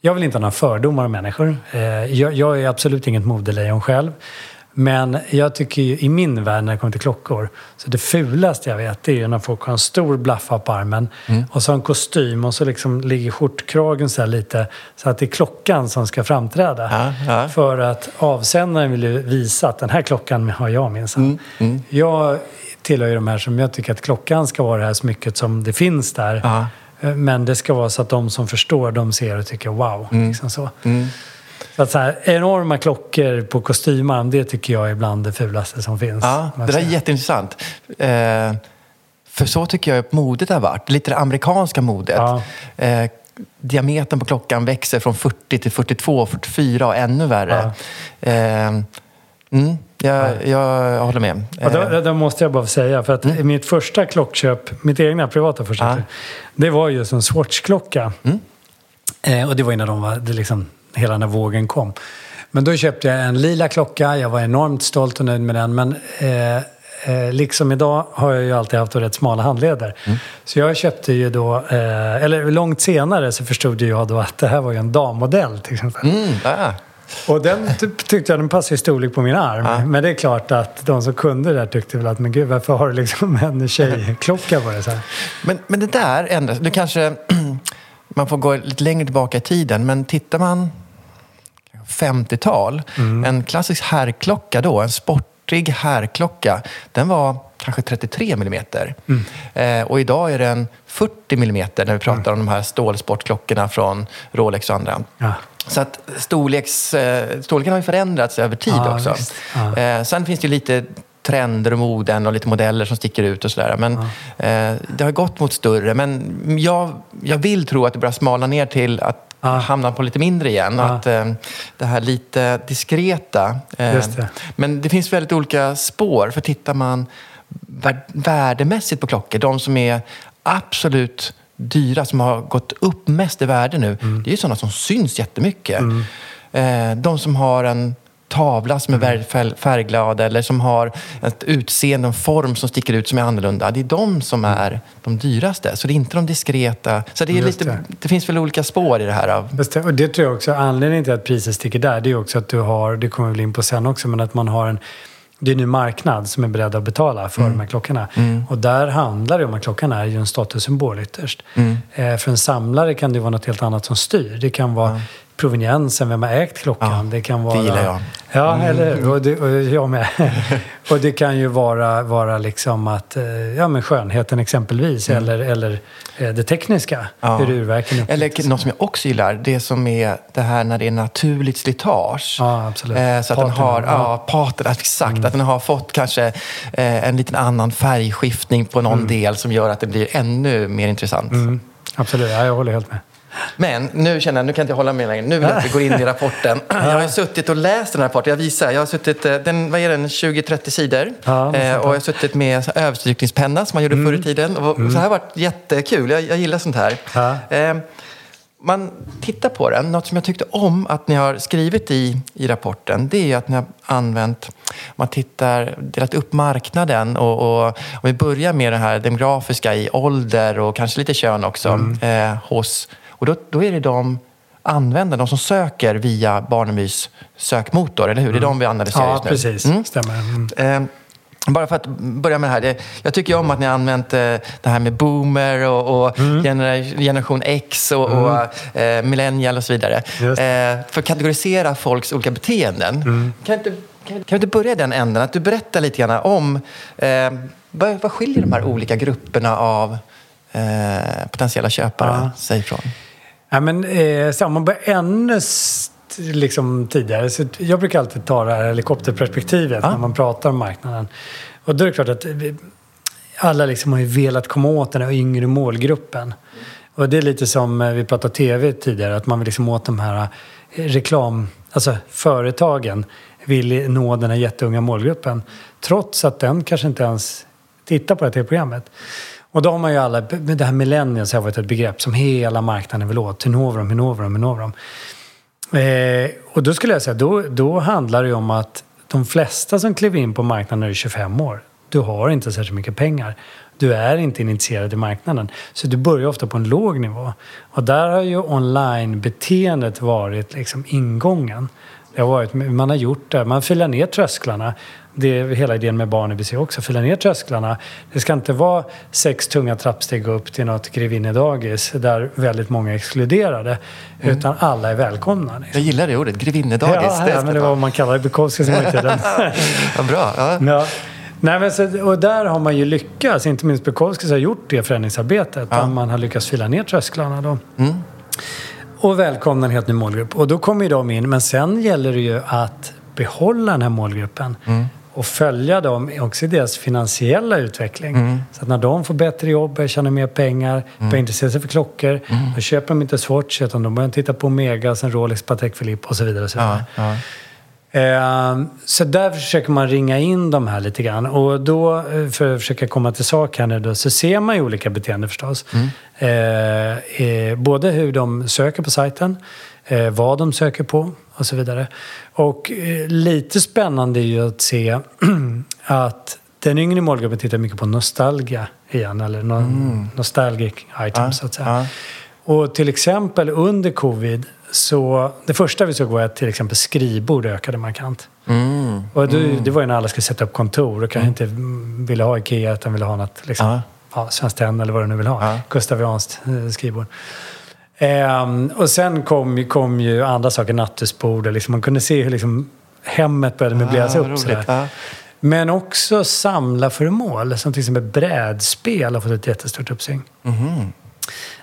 Jag vill inte ha några fördomar om människor. Eh, jag, jag är absolut inget modelejon själv. Men jag tycker ju, i min värld när det kommer till klockor, så det fulaste jag vet det är ju när folk har en stor blaffa på armen och så har en kostym och så liksom ligger skjortkragen så lite så att det är klockan som ska framträda. Ja, ja. För att avsändaren vill ju visa att den här klockan har jag minsann. Jag tillhör ju de här som jag tycker att klockan ska vara det här smycket som det finns där. Ja. Eh, Men det ska vara så att de som förstår, de ser och tycker wow. Liksom så. Så att så här, enorma klockor på kostymarm, det tycker jag är bland det fulaste som finns. Ja, det där är jätteintressant. Eh, för så tycker jag att modet har varit. Lite det amerikanska modet. Ja. Eh, diametern på klockan växer från 40 till 42, 44 och ännu värre. Eh, mm, jag, jag håller med. Ja, då, då måste jag bara säga, för att Mm. mitt första klockköp, mitt egna privata första köp, det var ju en Swatch-klocka. Mm. Eh, och det var innan de var, det liksom, hela den här vågen kom. Men då köpte jag en lila klocka, jag var enormt stolt och nöjd med den. Men eh, eh, liksom idag har jag ju alltid haft rätt smala handleder. Mm. Så jag köpte ju då, eh, eller långt senare så förstod jag då att det här var ju en dammodell till exempel. Mm, ah. Och den ty- tyckte jag den passade i storlek på min arm. Men det är klart att de som kunde det där tyckte väl att men gud varför har du liksom en tjejklocka på det så här? Men, men det där ändras. Nu kanske man får gå lite längre tillbaka i tiden, men tittar man 50-tal, en klassisk herrklocka då, en sportig herrklocka, den var kanske 33 millimeter. Eh, och idag är den 40 millimeter när vi pratar om de här stålsportklockorna från Rolex och andra. Ja. Så att storleks, eh, storleken har ju förändrats över tid Ja, också. Ja. Eh, sen finns det ju lite trender och moden och lite modeller som sticker ut och sådär. Men eh, det har gått mot större. Men jag, jag vill tro att det börjar smalna ner till att Ja. hamna på lite mindre igen. Ja. Att eh, det här lite diskreta. Eh, det. Men det finns väldigt olika spår. För tittar man värdemässigt på klockor, de som är absolut dyra, som har gått upp mest i värde nu, Mm. det är ju sådana som syns jättemycket. Eh, de som har en tavla som är Mm. färgglad eller som har ett utseende, en form som sticker ut som är annorlunda. Det är de som är de dyraste. Så det är inte de diskreta. Så det, är Mm. Lite, det. det. finns väl olika spår i det här. Det- Och det tror jag också, anledningen till att priset sticker där, det är också att du har, det kommer vi in på sen också, men att man har en det är ny marknad som är beredd att betala för de här klockorna. Och där handlar det om att klockan är ju en statussymbol ytterst. Eh, för en samlare kan det vara något helt annat som styr. Det kan vara proveniensen, vem har ägt klockan? Ja, det kan vara... gillar jag. Ja, eller hur? Och, det, och jag med. och det kan ju vara, vara liksom att, eh, ja men skönheten exempelvis, eller, eller eh, det tekniska, Ja. hur urverken uppfattas. eller något som jag också gillar, det som är det här när det är naturligt slitage. Ja, absolut. Eh, så att den har, ja. Mm. ja, exakt. Att den har fått kanske eh, en liten annan färgskiftning på någon del som gör att det blir ännu mer intressant. Mm, absolut, ja, jag håller helt med. Men nu känner jag, nu kan jag inte hålla med längre. Nu vill jag att vi går in i rapporten. Jag har suttit och läst den här rapporten. Jag visar. Jag har suttit, eh, den, vad är den, 20-30 sidor. Ja, eh, och jag har suttit med så överstrykningspenna som man gjorde förr i tiden. Och, Så det här har varit jättekul. Jag, jag gillar sånt här. Ja. Eh, man tittar på den. Något som jag tyckte om att ni har skrivit i, i rapporten, det är att ni har använt, man tittar, delat upp marknaden och, och om vi börjar med det här demografiska i ålder och kanske lite kön också eh, hos, och då, då är det de användare, de som söker via Barnemys sökmotor, eller hur? Det är de vi analyserar Ja, just nu. precis. Mm. Stämmer. Mm. Eh, bara för att börja med det här. Jag tycker ju om att ni har använt eh, det här med boomer och, och Mm. genera- generation X och, och eh, millennial och så vidare. Eh, för att kategorisera folks olika beteenden. Mm. Kan, inte, kan, kan vi inte börja i den änden? Att du berättar lite grann om eh, vad, vad skiljer de här olika grupperna av eh, potentiella köpare Ja. sig ifrån? Ja, men, eh, så om man börjar ännu liksom, tidigare. Så jag brukar alltid ta det här helikopterperspektivet Ja. när man pratar om marknaden. Och då är det klart att vi, alla liksom har ju velat komma åt den här yngre målgruppen. Och det är lite som eh, vi pratade tv tidigare, att man vill liksom åt de här eh, reklam... Alltså företagen vill nå den här jätteunga målgruppen. Trots att den kanske inte ens tittar på det här tv-programmet. Och då har man ju alla, det här millennials har varit ett begrepp som hela marknaden vill åt. Hur når vi dem, hur når vi dem, hur når vi dem? Eh, och då skulle jag säga, då, då handlar det ju om att de flesta som kliver in på marknaden när du är 25 år, du har inte särskilt mycket pengar. Du är inte initierad i marknaden. Så du börjar ofta på en låg nivå. Och där har ju online-beteendet varit liksom ingången. Det har varit, man har gjort det, man filar ner trösklarna. Det är hela idén med barn i BC också, fila ner trösklarna. Det ska inte vara sex tunga trappsteg upp till något grevinnedagis där väldigt många är exkluderade. Utan alla är välkomna. Liksom. Jag gillar det ordet, grevinnedagis. Ja, ja, men det var vad man kallade Bukowskis en gång i tiden. Vad bra. Ja. Ja. Nej, men så, och där har man ju lyckats, inte minst Bukowskis har gjort det förändringsarbetet. Där man har lyckats fila ner trösklarna då. Och välkomna en helt ny målgrupp. Och då kommer ju de in, men sen gäller det ju att behålla den här målgruppen. Och följa dem också i deras finansiella utveckling. Mm. Så att när de får bättre jobb, börjar tjäna mer pengar, börjar intressera sig för klockor, då köper de inte Swatch utan de börjar titta på Omega, sen Rolex, Patek Philippe och så vidare. Och så vidare. Ja, ja. Eh, så där försöker man ringa in de här lite grann. Och då, eh, för att försöka komma till sak här nu då, så ser man ju olika beteenden förstås. Eh, eh, både hur de söker på sajten, eh, vad de söker på och så vidare. Och eh, lite spännande är ju att se att den yngre målgruppen tittar mycket på nostalgia igen, eller no- nostalgic items så att säga. ja. Och till exempel under covid så det första vi såg var att till exempel skrivbord ökade markant. Mm. Och då, det var ju när alla skulle sätta upp kontor och kanske inte mm, ville ha Ikea utan ville ha något liksom, Ja. ja, Svenskt Tenn eller vad du nu vill ha. Ja. Gustavianskt eh, skrivbord. Ehm, och sen kom, kom ju andra saker, nattduksbord. och Liksom, man kunde se hur liksom, hemmet började möbleras Ah, upp. roligt. Ja. Men också samlarföremål, som till exempel brädspel har fått ett jättestort uppsving. Mhm.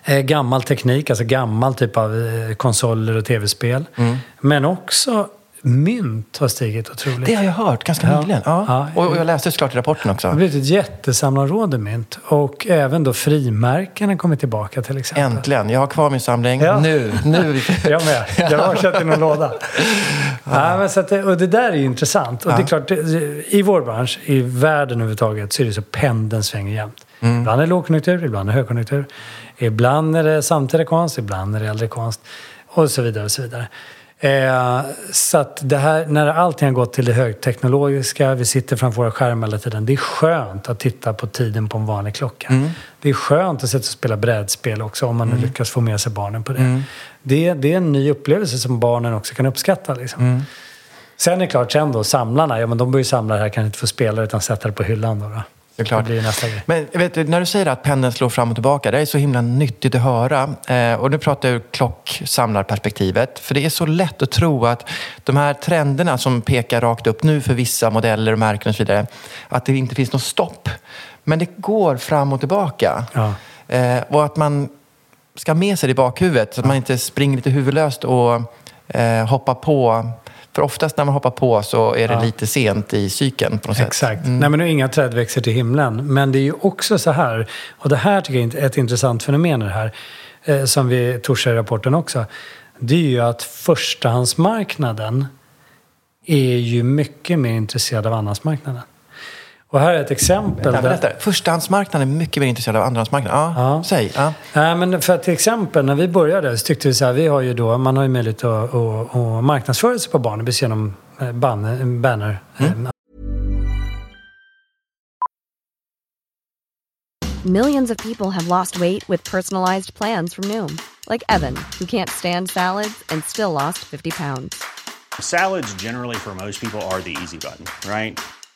Eh, gammal teknik, alltså gammal typ av eh, konsoler och tv-spel. Mm. Men också mynt har stigit otroligt. Det har jag hört ganska Ja. nyligen. Ja. Ja. Och, jag läste såklart i rapporten Det har också. blivit ett jättesamlarråd i mynt. Och även då frimärken har kommit tillbaka till exempel. Äntligen. Jag har kvar min samling. Ja. Nu. nu. Jag med. Jag har kört i någon låda. Ja, men så att, det- och det där är ju intressant. Och det är klart, i vår bransch, i världen överhuvudtaget, så är det så pendeln svänger jämt. Mm. Ibland är det lågkonjunktur, ibland är det högkonjunktur. Ibland är det samtida konst, ibland är det äldre konst. Och så vidare och så vidare. Eh, så att det här, när allting har gått till det högteknologiska, vi sitter framför våra skärmar hela tiden. Det är skönt att titta på tiden på en vanlig klocka. Mm. Det är skönt att sätta och spela brädspel också om man nu lyckas få med sig barnen på det. Mm. det. Det är en ny upplevelse som barnen också kan uppskatta. Liksom. Mm. Sen är det klart, sen då samlarna, ja men de börjar ju samla det här, kan inte få spela utan sätta det på hyllan då. då. Såklart. Det blir nästa grej. Men vet du, när du säger att pendeln slår fram och tillbaka, det är så himla nyttigt att höra. Eh, och nu pratar jag ur klocksamlarperspektivet. För det är så lätt att tro att de här trenderna som pekar rakt upp nu för vissa modeller och märken och så vidare, att det inte finns något stopp. Men det går fram och tillbaka. Ja. Eh, och att man ska ha med sig det i bakhuvudet så att man inte springer lite huvudlöst och eh, hoppar på. För oftast när man hoppar på så är det Ja. lite sent i cykeln på något sätt. Exakt. Nej, men inga träd växer till himlen. Men det är ju också så här, och det här tycker jag är ett intressant fenomen det här, eh, som vi touchar i rapporten också. Det är ju att förstahandsmarknaden är ju mycket mer intresserad av andrahandsmarknaden. Och här är ett exempel. Vänta, där-. Förstahandsmarknaden är mycket mer intresserad av andrahandsmarknaden. Ja, Ja. säg. Ja. Nej, men för att till exempel när vi började så tyckte vi så här, vi har ju då, man har ju möjlighet att, att, att marknadsföra sig på Barnebys genom eh, ban, banner. eh, Millions of people have lost weight with personalized plans from Noom, like Evan, who can't stand salads and still lost 50 pounds. Salads, generally, for most people, are the easy button, right?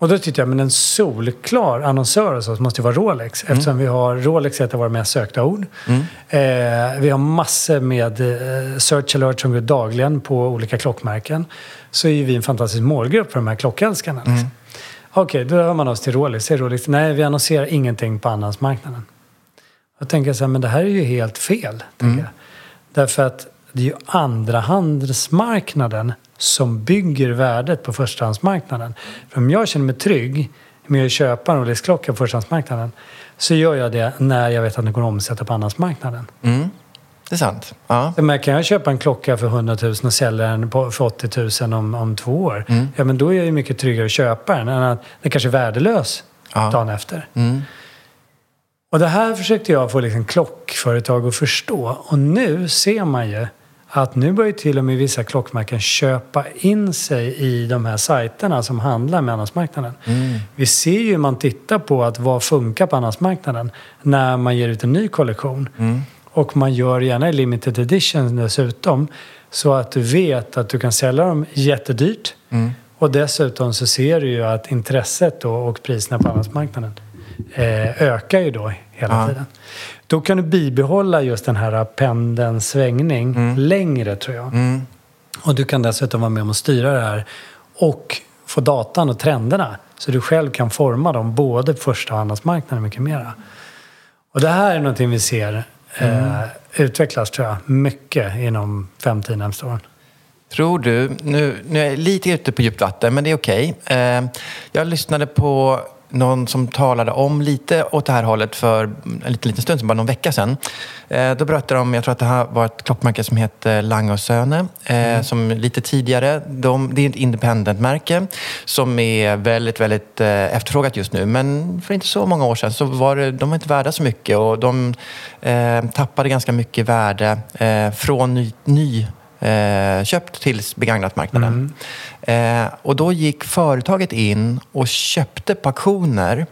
Och då tyckte jag, men en solklar annonsör och så måste ju vara Rolex. Eftersom vi har, Rolex är ett av våra mest sökta ord. Eh, vi har massor med eh, search alerts som går dagligen på olika klockmärken. Så är ju vi en fantastisk målgrupp för de här klockälskarna. Liksom. Okej, då hör man oss till Rolex. Säger Rolex, nej vi annonserar ingenting på andrahandsmarknaden. Då tänker jag så här, men det här är ju helt fel. Jag. Därför att det är ju andrahandsmarknaden som bygger värdet på förstahandsmarknaden. För om jag känner mig trygg med att köpa en Rolex-klocka på förstahandsmarknaden så gör jag det när jag vet att den går att omsätta på andrahandsmarknaden. Det är sant. Ja. Men kan jag köpa en klocka för 100 000 och sälja den på, för 80 000 om, om två år? Ja, men då är jag ju mycket tryggare att köpa den än att den kanske är värdelös Ja. dagen efter. Och det här försökte jag få liksom klockföretag att förstå. Och nu ser man ju att nu börjar till och med vissa klockmärken köpa in sig i de här sajterna som handlar med andrahandsmarknaden. Mm. Vi ser ju man tittar på att vad funkar på andrahandsmarknaden när man ger ut en ny kollektion. Mm. Och man gör gärna i limited edition dessutom. Så att du vet att du kan sälja dem jättedyrt. Mm. Och dessutom så ser du ju att intresset då och priserna på andrahandsmarknaden eh, ökar ju då hela ja. tiden. Då kan du bibehålla just den här pendelns svängning mm. längre tror jag. Mm. Och du kan dessutom vara med om att styra det här. Och få datan och trenderna. Så du själv kan forma dem både på första och andrahandsmarknaden och mycket mera. Och det här är någonting vi ser eh, mm. utvecklas tror jag mycket inom 5-10 närmaste åren. Tror du, nu, nu är jag lite ute på djupt vatten, men det är okej. Okay. Eh, jag lyssnade på någon som talade om lite åt det här hållet för en liten, liten stund sedan, bara någon vecka sedan. Eh, då berättade de, jag tror att det här var ett klockmärke som heter Lange och Söne, eh, mm. som lite tidigare, de, det är ett independent-märke som är väldigt, väldigt eh, efterfrågat just nu. Men för inte så många år sedan så var det, de var inte värda så mycket och de eh, tappade ganska mycket värde eh, från ny, ny eh, köpt till begagnatmarknaden. Mm. Eh, och då gick företaget in och köpte på auktioner.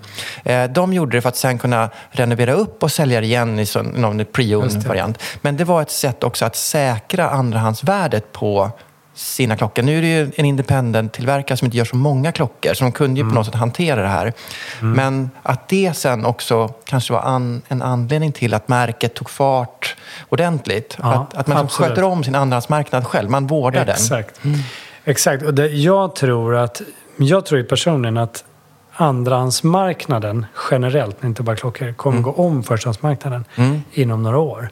Eh, de gjorde det för att sen kunna renovera upp och sälja det igen i någon pre-owned-variant. Men det var ett sätt också att säkra andrahandsvärdet på sina klockor. Nu är det ju en independent-tillverkare som inte gör så många klockor, så de kunde ju mm. på något sätt hantera det här. Mm. Men att det sen också kanske var an, en anledning till att märket tog fart ordentligt. Ja, att, att man absolut. sköter om sin andrahandsmarknad själv, man vårdar Exakt. den. Mm. Exakt, och det, jag tror att, jag tror personligen att andrahandsmarknaden generellt, inte bara klockor, kommer mm. gå om förstahandsmarknaden mm. inom några år.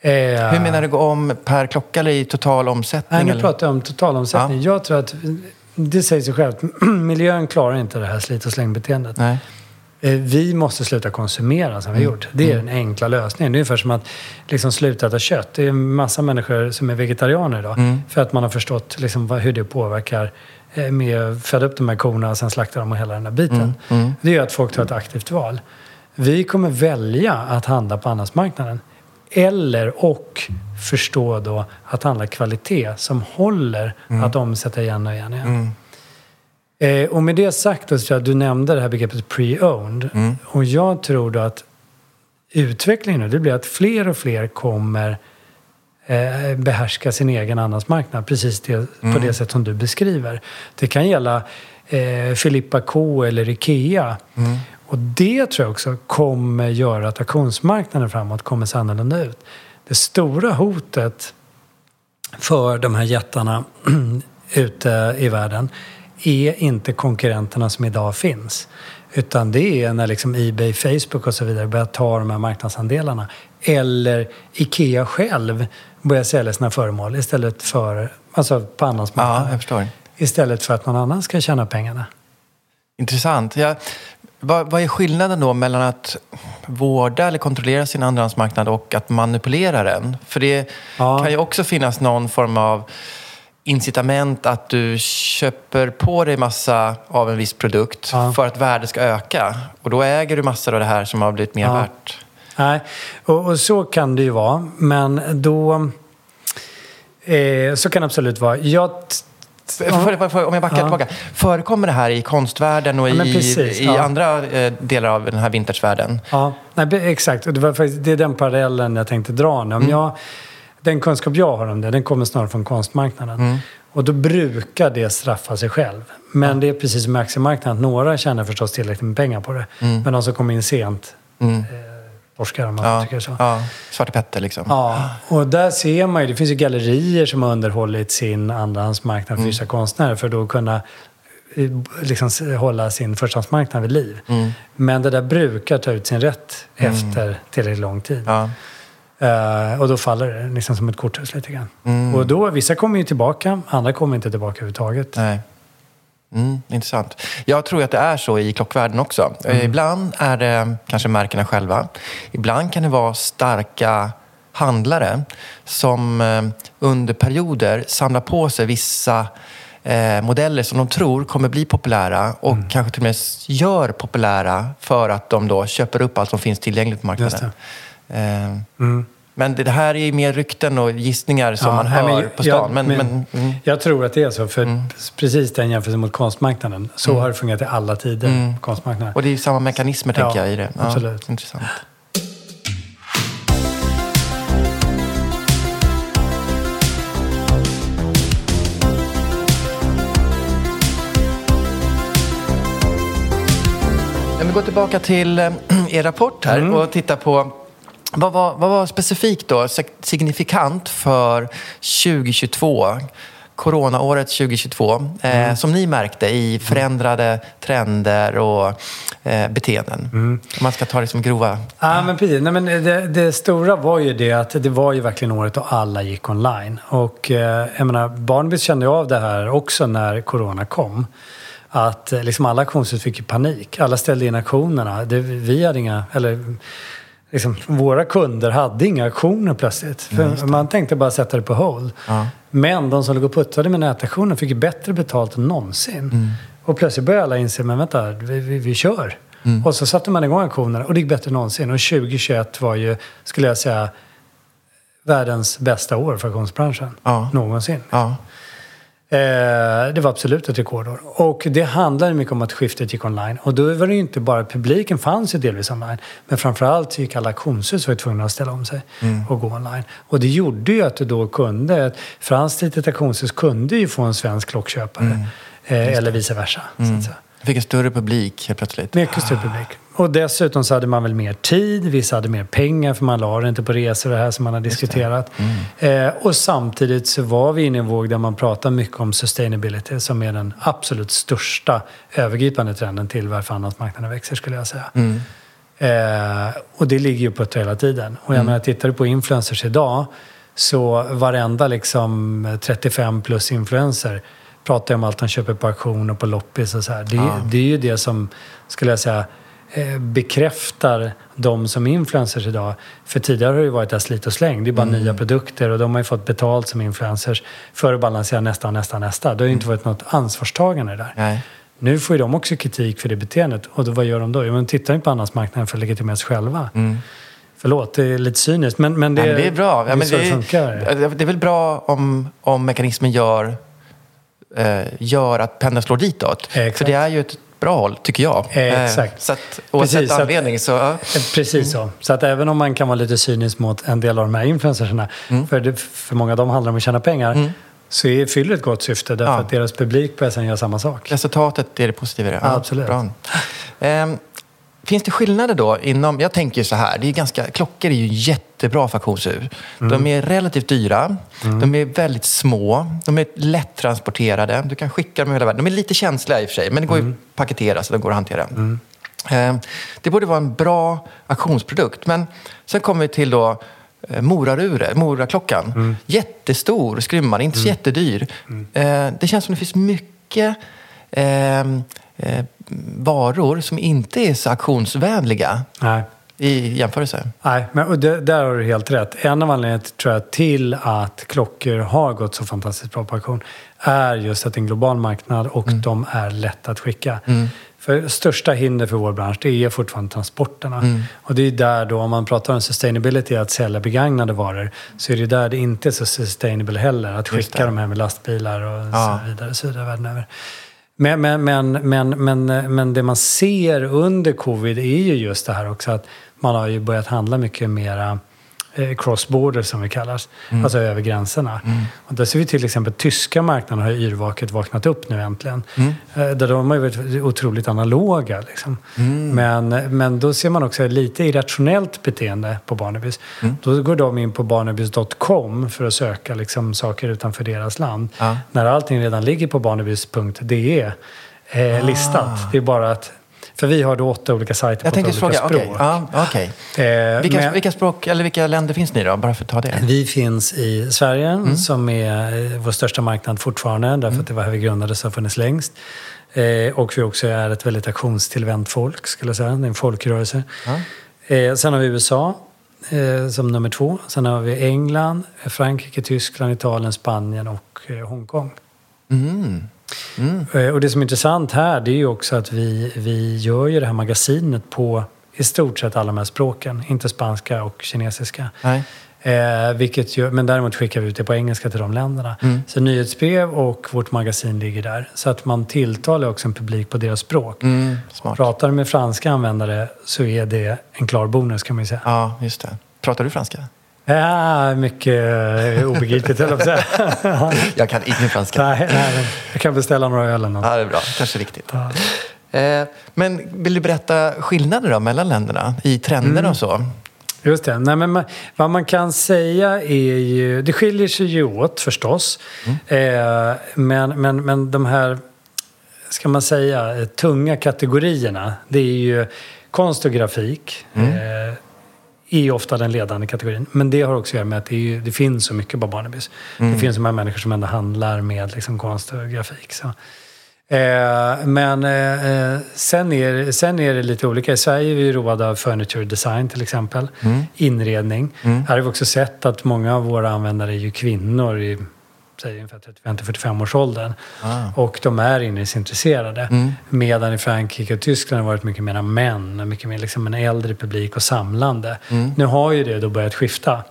Eh, Hur menar du gå om per klocka eller i total omsättning? Nej, nu pratar jag om total omsättning. Ja. Jag tror att, det säger sig självt, miljön klarar inte det här slit och slängbeteendet. Nej. Eh, vi måste sluta konsumera som vi har mm. gjort. Det är mm. den enkla lösningen. Det är ungefär som att liksom sluta äta kött. Det är en massa människor som är vegetarianer idag. Mm. För att man har förstått liksom hur det påverkar eh, med att föda upp de här korna och sen slakta dem och hela den här biten. Mm. Mm. Det gör att folk tar ett aktivt val. Vi kommer välja att handla på andrahandsmarknaden. Eller och förstå då att handla kvalitet som håller mm. att omsätta igen och igen. Och, igen. Mm. Eh, och med det sagt, då, så du nämnde det här begreppet pre-owned. Mm. Och jag tror då att utvecklingen nu, det blir att fler och fler kommer eh, behärska sin egen andrahandsmarknad. Precis det, på det mm. sätt som du beskriver. Det kan gälla eh, Filippa K eller Ikea. Mm. Och det tror jag också kommer göra att auktionsmarknaden framåt kommer se annorlunda ut. Det stora hotet för de här jättarna ute i världen är inte konkurrenterna som idag finns. Utan det är när liksom Ebay, Facebook och så vidare börjar ta de här marknadsandelarna. Eller Ikea själv börjar sälja sina föremål istället för, alltså på andrahandsmarknaden. Ja, istället för att någon annan ska tjäna pengarna. Intressant. Jag vad, vad, är skillnaden då mellan att vårda eller kontrollera sin andrahandsmarknad och att manipulera den? För det ja. kan ju också finnas någon form av incitament att du köper på dig massa av en viss produkt ja. för att värdet ska öka. Och då äger du massor av det här som har blivit mer ja. värt. Nej, och, och, så kan det ju vara. Men då... Eh, så kan det absolut vara. Jag för, för, om jag backar ja. tillbaka. Förekommer det här i konstvärlden och ja, i, precis, i ja. andra eh, delar av den här vintagesvärlden? Ja, Nej, exakt. det, var faktiskt, det är den parallellen jag tänkte dra nu. Om mm. jag, den kunskap jag har om det, den kommer snarare från konstmarknaden. Mm. Och då brukar det straffa sig själv. Men det är precis som i aktiemarknaden, några tjänar förstås tillräckligt med pengar på det. Mm. Men de som kommer in sent mm. eh, torskar om man ja, tycker så. Ja, Svarte Petter liksom. Ja, och där ser man ju, det finns ju gallerier som har underhållit sin andrahandsmarknad för mm. vissa konstnärer för att då kunna eh, liksom hålla sin förstahandsmarknad vid liv. Mm. Men det där brukar ta ut sin rätt mm. efter tillräckligt lång tid. Ja. Uh, och då faller det liksom som ett korthus lite grann. Mm. Och då, vissa kommer ju tillbaka, andra kommer inte tillbaka överhuvudtaget. Nej. Mm, intressant. Jag tror att det är så i klockvärlden också. Mm. Ibland är det kanske märkena själva. Ibland kan det vara starka handlare som eh, under perioder samlar på sig vissa eh, modeller som de tror kommer bli populära och Mm. kanske till och med gör populära för att de då köper upp allt som finns tillgängligt på marknaden. Eh, Men det här är ju mer rykten och gissningar som man Mm. nej, hör men på stan. Men, men, mm. Jag tror att det är så, för precis den jämförelsen mot konstmarknaden. Så har det fungerat i alla tider på konstmarknaden. Och det är ju samma mekanismer, Ja, tänker jag, i det. absolut. Intressant. Om vi går tillbaka till eh, er rapport här Mm. och tittar på vad var, vad var specifikt då sig- signifikant för 2022, coronaåret 2022, Mm. eh, som ni märkte i förändrade trender och eh, beteenden? Mm. Om man ska ta det som grova... Ja, men precis. Nej, men det, det stora var ju det att det var ju verkligen året då alla gick online. Och eh, jag menar, Barnbys kände av det här också när corona kom. Att eh, liksom alla auktionshus fick ju panik. Alla ställde in auktionerna. Det, vi hade inga, eller liksom, våra kunder hade inga auktioner plötsligt. För man tänkte bara sätta det på hold. Men de som låg och puttade med nätauktioner fick bättre betalt än någonsin. Och plötsligt började alla inse, men vänta, vi, vi, vi kör. Och så satte man igång auktionerna och det gick bättre än någonsin. Och 2021 var ju, skulle jag säga, världens bästa år för auktionsbranschen. Ja. Någonsin. Ja. Eh, det var absolut ett rekordår. Och det handlade mycket om att skiftet gick online. Och då var det ju inte bara, publiken fanns ju delvis online. Men framförallt så gick alla auktionshus var tvungna att ställa om sig och gå online. Och det gjorde ju att du då kunde, ett franskt litet auktionshus kunde ju få en svensk klockköpare. Eh, eller vice versa. Så att säga. Jag fick en större publik helt plötsligt. Mycket större publik. Och dessutom så hade man väl mer tid, vissa hade mer pengar för man la det inte på resor och det här som man har diskuterat. Eh, och samtidigt så var vi inne i en våg där man pratar mycket om sustainability som är den absolut största övergripande trenden till varför andrahandsmarknaden växer skulle jag säga. Eh, och det ligger ju på ett hela tiden. Och jag menar, tittar du på influencers idag så varenda liksom 35 plus influencer pratar ju om allt han köper på auktion och på loppis och så här. Det, det är ju det som, skulle jag säga, eh, bekräftar de som är influencers idag. För tidigare har det ju varit ett slit och släng. Det är bara nya produkter och de har ju fått betalt som influencers för att balansera nästa, nästa, nästa. Det har ju inte varit något ansvarstagande där. Nej. Nu får ju de också kritik för det beteendet. Och då, vad gör de då? Jo, men tittar inte på andrahandsmarknaden för att legitimera sig själva. Förlåt, det är lite cyniskt. Men, men, det, men det är bra. Det Ja, är men så det, det funkar. är, det är väl bra om, om mekanismen gör, gör att pendeln slår ditåt. Exakt. För det är ju ett bra håll, tycker jag. Eh, exakt. Eh, så att, oavsett Precis, anledning så... Ja. Eh, Precis så. Så att även om man kan vara lite cynisk mot en del av de här influencersarna, Mm. för, det, för många av dem handlar om att tjäna pengar, så är, fyller ett gott syfte därför Ja. att deras publik börjar sen göra samma sak. Resultatet är det positiva det. Ja, absolut. Ehm, finns det skillnader då inom... Jag tänker så här, det är ganska, klockor är ju jättebra för auktionshus. Mm. De är relativt dyra, de är väldigt små, de är lättransporterade. Du kan skicka dem hela världen. De är lite känsliga i och för sig, men det går Mm. ju att paketera så de går att hantera. Ehm, det borde vara en bra auktionsprodukt. Men sen kommer vi till då eh, Moraruret, Moraklockan. Mm. Jättestor skrymmare, inte så jättedyr. Eh, det känns som det finns mycket eh, varor som inte är så auktionsvänliga Nej. I jämförelse. Nej, men det, där har du helt rätt. En av anledningarna tror jag, till att klockor har gått så fantastiskt bra på auktion är just att det är en global marknad och Mm. de är lätta att skicka. För största hinder för vår bransch det är fortfarande transporterna. Mm. Och det är där då, om man pratar om sustainability, att sälja begagnade varor, så är det där det inte är så sustainable heller. Att skicka det. de här med lastbilar och Ja. så vidare, så vidare världen över. Men, men, men, men, men, men det man ser under covid är ju just det här också att man har ju börjat handla mycket mera cross-border som vi kallas, Mm. alltså över gränserna. Och där ser vi till exempel tyska marknaden har yrvaket vaknat upp nu äntligen. Mm. Eh, Där de har ju varit otroligt analoga. Liksom. Mm. Men, men då ser man också lite irrationellt beteende på Barnabys. Mm. Då går de in på barnabys.com för att söka liksom, saker utanför deras land. Ja. När allting redan ligger på barnabys.de eh, listat. Det är bara att... För vi har då åtta olika sajter Ah. Jag på åtta tänkte olika fråga, språk. okej. Ja, okej. Eh, Vilka, men- vilka språk, eller vilka länder finns ni då? Bara för att ta det. vi finns i Sverige Mm. som är eh, vår största marknad fortfarande därför att det var här vi grundades och har funnits längst. Eh, och vi också är ett väldigt aktionstillvänt folk skulle jag säga. Det är en folkrörelse. Eh, sen har vi USA eh, som nummer två. Sen har vi England, Frankrike, Tyskland, Italien, Spanien och eh, Hongkong. Eh, Och det som är intressant här det är ju också att vi, vi gör ju det här magasinet på i stort sett alla de här språken. Inte spanska och kinesiska. Nej. Eh, vilket gör, men däremot skickar vi ut det på engelska till de länderna. Så nyhetsbrev och vårt magasin ligger där. Så att man tilltalar också en publik på deras språk. Mm, smart. Pratar du med franska användare så är det en klar bonus kan man ju säga. Ja, just det. Pratar du franska? Ja, mycket obegripligt höll jag på att säga. Jag kan ingen franska. nej, nej, jag kan beställa några öl eller något. Ja, det är bra. Kanske riktigt. Eh, men vill du berätta skillnader då mellan länderna i trender och så? Just det. Nej, men man, vad man kan säga är ju... Det skiljer sig ju åt förstås. Eh, men, men, men de här, ska man säga, tunga kategorierna. Det är ju konst och grafik. Eh, är ju ofta den ledande kategorin. Men det har också att göra med att det, ju, det finns så mycket på Barnabys. Det finns de här människor som ändå handlar med liksom, konst och grafik. Så. Eh, men eh, eh, sen, är, sen är det lite olika. I Sverige är vi roade av furniture design till exempel. Inredning. Här har vi också sett att många av våra användare är ju kvinnor i säg ungefär 35-45 års åldern. Och de är inredningsintresserade. Medan i Frankrike och Tyskland har det varit mycket mer män. Mycket mer liksom en äldre publik och samlande. Nu har ju det då börjat skifta.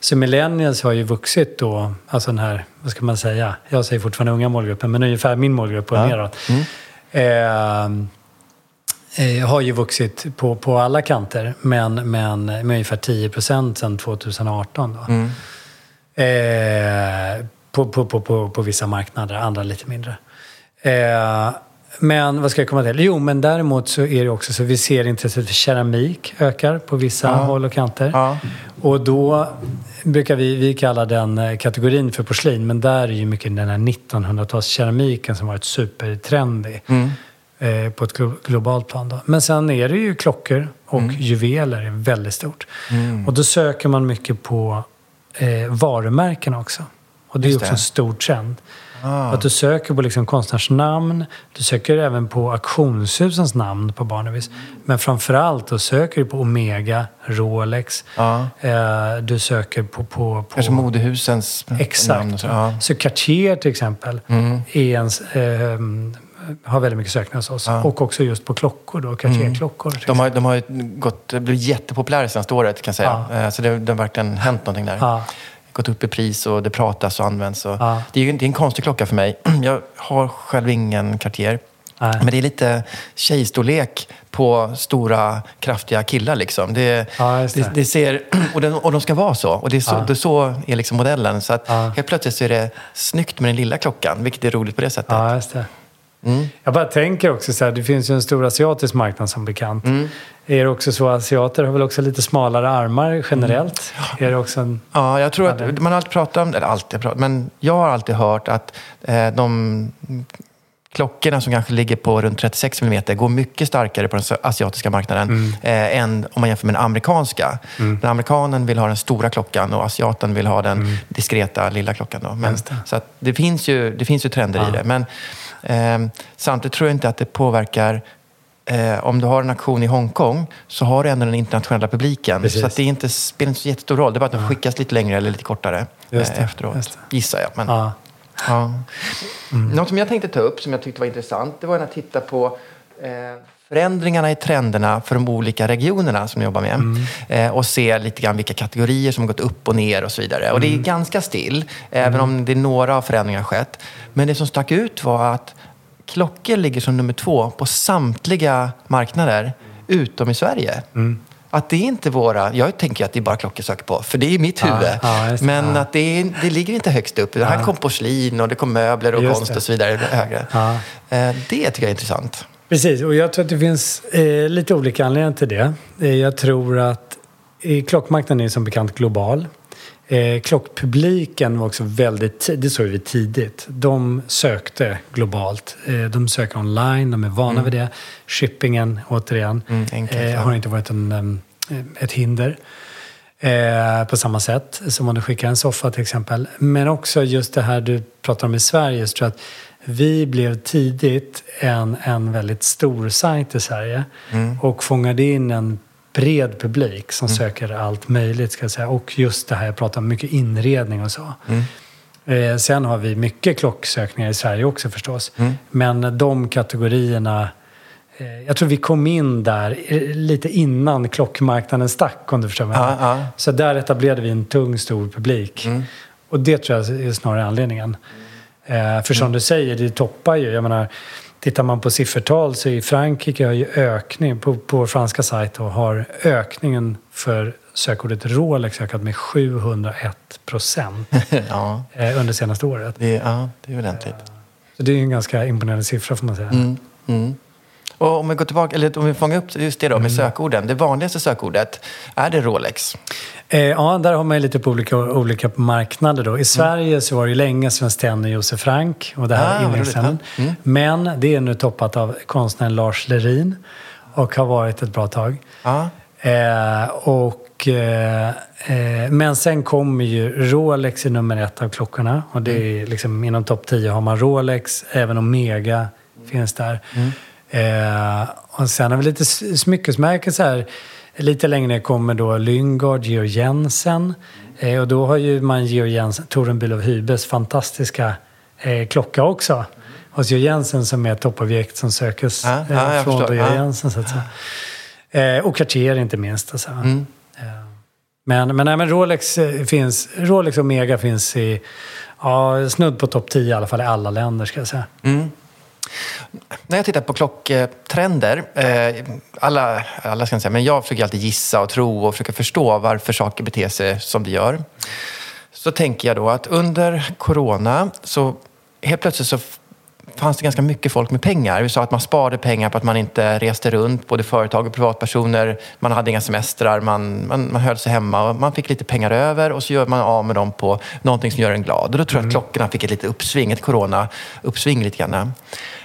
Så millennials har ju vuxit då, alltså den här, vad ska man säga? Jag säger fortfarande unga målgruppen, men ungefär min målgrupp och neråt. Eh, eh, har ju vuxit på, på alla kanter, men, men med ungefär 10 procent sedan 2018. Då. Eh, på, på, på, på, på vissa marknader, andra lite mindre. Eh, men vad ska jag komma till? Jo, men däremot så är det också så vi ser intresset för keramik ökar på vissa håll och kanter. Ja. Och då brukar vi, vi kalla den eh, kategorin för porslin, men där är ju mycket den här 1900-talskeramiken som varit supertrendig. Eh, på ett glo- globalt plan. Då. Men sen är det ju klockor och juveler är väldigt stort. Och då söker man mycket på eh, varumärken också. Och det är Just också det. en stor trend. Att du söker på liksom konstnärsnamn, du söker även på auktionshusens namn på Barnabys. Men framförallt då söker du på Omega, Rolex, Ja. eh, du söker på... på, på Kanske modehusens Exakt. namn så. Ja. Så Cartier till exempel är en, ehm, har väldigt mycket sökningar hos oss. Och också just på klockor då, Cartier-klockor. till De har, de har gått, blivit jättepopulära senaste året kan jag säga. Ja. Eh, Så det, det har verkligen hänt någonting där. Ja. Gått upp i pris och det pratas och används. Och Ja. det, är ju, det är en konstig klocka för mig. Jag har själv ingen Cartier. Nej. Men det är lite tjejstorlek på stora, kraftiga killar. Liksom. Det, Ja, just det. det. Det, ser, och, den, och de ska vara så. Och det är så, Ja. det är, så är liksom modellen. Så att Ja. helt plötsligt så är det snyggt med den lilla klockan, vilket är roligt på det sättet. Ja, just det. Jag bara tänker också så här, det finns ju en stor asiatisk marknad som bekant. Är det också så att asiater har väl också lite smalare armar generellt? Är det också en... Ja, jag tror Ja, att det- man har alltid pratat om, eller alltid pratat, men jag har alltid hört att eh, de klockorna som kanske ligger på runt 36 mm går mycket starkare på den asiatiska marknaden eh, än om man jämför med den amerikanska. Den amerikanen vill ha den stora klockan och asiaten vill ha den diskreta lilla klockan. Då. Men, så att det, finns ju, det finns ju trender i det. Men samtidigt tror jag inte att det påverkar Eh, om du har en aktion i Hongkong så har du ändå den internationella publiken. Precis. Så att det är inte, spelar inte så jättestor roll. Det är bara att den skickas lite längre eller lite kortare Just eh, det, efteråt. just Gissar jag. Men, Ja. ja. Något som jag tänkte ta upp, som jag tyckte var intressant, det var att titta på eh, förändringarna i trenderna för de olika regionerna som jag jobbar med. Eh, och se lite grann vilka kategorier som har gått upp och ner och så vidare. Och det är ganska still, även om det är några förändringar skett. Men det som stack ut var att klockor ligger som nummer två på samtliga marknader utom i Sverige. Att det är inte våra... Jag tänker att det är bara klockor jag söker på, för det är mitt huvud. ja, det. Men Ja. att det, är, det ligger inte högst upp. Det här kom porslin och det kom möbler och Just konst det. och så vidare högre. Ja. Eh, Det tycker jag är intressant. Precis, och jag tror att det finns eh, lite olika anledningar till det. Eh, jag tror att eh, klockmarknaden är som bekant global. Eh, klockpubliken var också väldigt, ti- det såg vi tidigt, de sökte globalt. Eh, de söker online, de är vana vid det. Shippingen, återigen, Mm, enkelt, eh, har inte varit en, em, ett hinder. Eh, på samma sätt som om du skickar en soffa till exempel. Men också just det här du pratar om i Sverige. Så tror jag att vi blev tidigt en, en väldigt stor sajt i Sverige. Och fångade in en bred publik som söker allt möjligt. Ska jag säga. Och just det här, jag pratar om mycket inredning och så. Eh, sen har vi mycket klocksökningar i Sverige också förstås. Men de kategorierna... Eh, jag tror vi kom in där eh, lite innan klockmarknaden stack, om du förstår Ja, menar. ja. Så där etablerade vi en tung, stor publik. Och det tror jag är snarare anledningen. Eh, för som du säger, det toppar ju. Jag menar, tittar man på siffertal så i Frankrike har ju ökning, på, på vår franska sajt då, har ökningen för sökordet Rolex ökat med 701 procent ja, eh, under senaste året. det, ja, det är ordentligt. Så det är en ganska imponerande siffra får man säga. Mm. Och om vi går tillbaka, eller om vi fångar upp just det då med sökorden. Det vanligaste sökordet, är det Rolex? Eh, ja, där har man ju lite på olika, olika marknader då. I Sverige så var det ju länge Svenskt Tenn och Josef Frank och det här Ah, vad inredningstrenden. roligt. Men det är nu toppat av konstnären Lars Lerin och har varit ett bra tag. Ja. Eh, och, eh, eh, men sen kommer ju Rolex i nummer ett av klockorna. Och det är liksom, inom topp 10 har man Rolex, även Omega finns där. Eh, och sen har vi lite smyckesmärken så här. Lite längre ner kommer då Lyngard, Georg Jensen. Eh, och då har ju man Georg Jensen, Torun Bülow Hybes fantastiska eh, klocka också. Hos Georg Jensen som är ett toppobjekt som sökes Ja, ja, eh, jag från förstår. Georg Ja. Jensen. Så att säga. Eh, och Cartier inte minst. Alltså. Mm. Eh, men, men, nej, men Rolex finns, Rolex och Omega finns i ja, snudd på topp 10 i alla fall i alla länder ska jag säga. När jag tittar på klocktrender, eh, alla, alla ska jag säga, men jag försöker alltid gissa och tro och försöka förstå varför saker beter sig som de gör. Så tänker jag då att under corona så helt plötsligt så fanns det ganska mycket folk med pengar. Vi sa att man sparade pengar på att man inte reste runt, både företag och privatpersoner. Man hade inga semestrar, man, man, man höll sig hemma och man fick lite pengar över och så gör man av med dem på någonting som gör en glad. Och då tror jag att klockorna fick ett litet uppsving, ett corona-uppsving lite grann.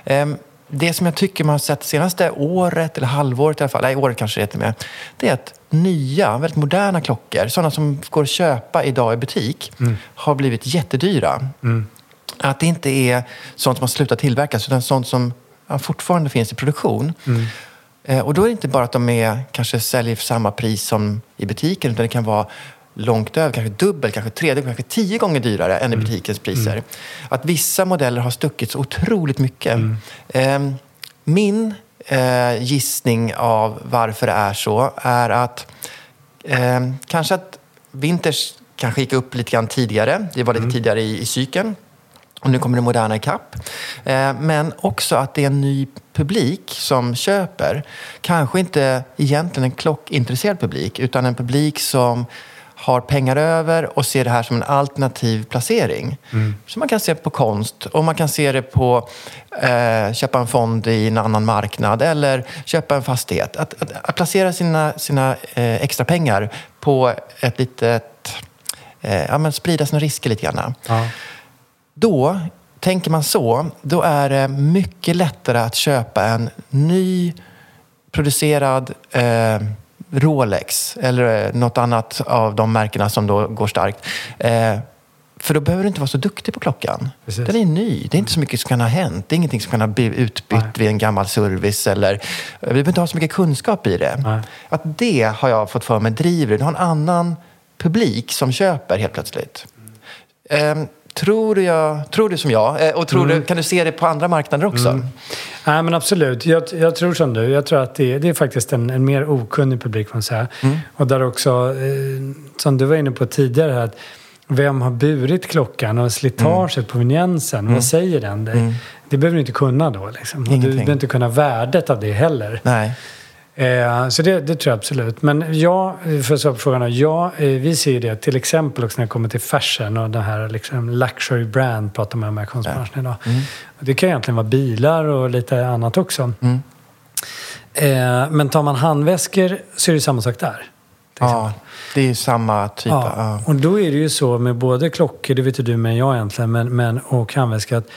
Ehm, det som jag tycker man har sett senaste året, eller halvåret i alla fall, nej året kanske det heter med, det är att nya, väldigt moderna klockor, sådana som går att köpa idag i butik, har blivit jättedyra. Att det inte är sånt som har slutat tillverkas, utan sånt som ja, fortfarande finns i produktion. Eh, och då är det inte bara att de är, kanske säljer för samma pris som i butiken, utan det kan vara långt över, kanske dubbelt, kanske tredubbelt, kanske tio gånger dyrare än i butikens priser. Att vissa modeller har stuckit så otroligt mycket. Eh, min eh, gissning av varför det är så är att eh, kanske att Winters kanske gick upp lite grann tidigare. Det var lite tidigare i, i cykeln. Och nu kommer det moderna ikapp. Eh, men också att det är en ny publik som köper. Kanske inte egentligen en klockintresserad publik, utan en publik som har pengar över och ser det här som en alternativ placering. Så man kan se på konst och man kan se det på eh, köpa en fond i en annan marknad eller köpa en fastighet. Att, att, att placera sina, sina eh, extra pengar på ett litet... Eh, ja, men sprida sina risker lite grann. Ja. Då, tänker man så, då är det mycket lättare att köpa en ny producerad eh, Rolex eller eh, något annat av de märkena som då går starkt. Eh, för då behöver du inte vara så duktig på klockan. Precis. Den är ny. Det är inte så mycket som kan ha hänt. Det är ingenting som kan ha blivit utbytt Nej. vid en gammal service. Eller, vi behöver inte ha så mycket kunskap i det. Nej. Att det har jag fått för mig driver. Du har en annan publik som köper helt plötsligt. Ehm, tror, du jag, tror du som jag? Eh, och tror Mm. du, kan du se det på andra marknader också? Nej, men absolut. Jag, jag tror som du. Jag tror att det, det är faktiskt en, en mer okunnig publik, får man säga. Och där också, eh, som du var inne på tidigare, här, att vem har burit klockan och slitaget på vinjensen, vad säger den dig? Det behöver du inte kunna då. Liksom. Och Du behöver inte kunna värdet av det heller. Nej. Eh, så det, det tror jag absolut. Men ja, för att svara på frågan. Ja, eh, vi ser ju det till exempel också när det kommer till fashion och den här liksom luxury brand pratar man om i konstbranschen idag. Och Det kan egentligen vara bilar och lite annat också. Eh, men tar man handväskor så är det samma sak där. Ja, det är ju samma typ. Ja, Ja. och då är det ju så med både klockor, det vet ju du mer än jag egentligen, men, men, och handväska att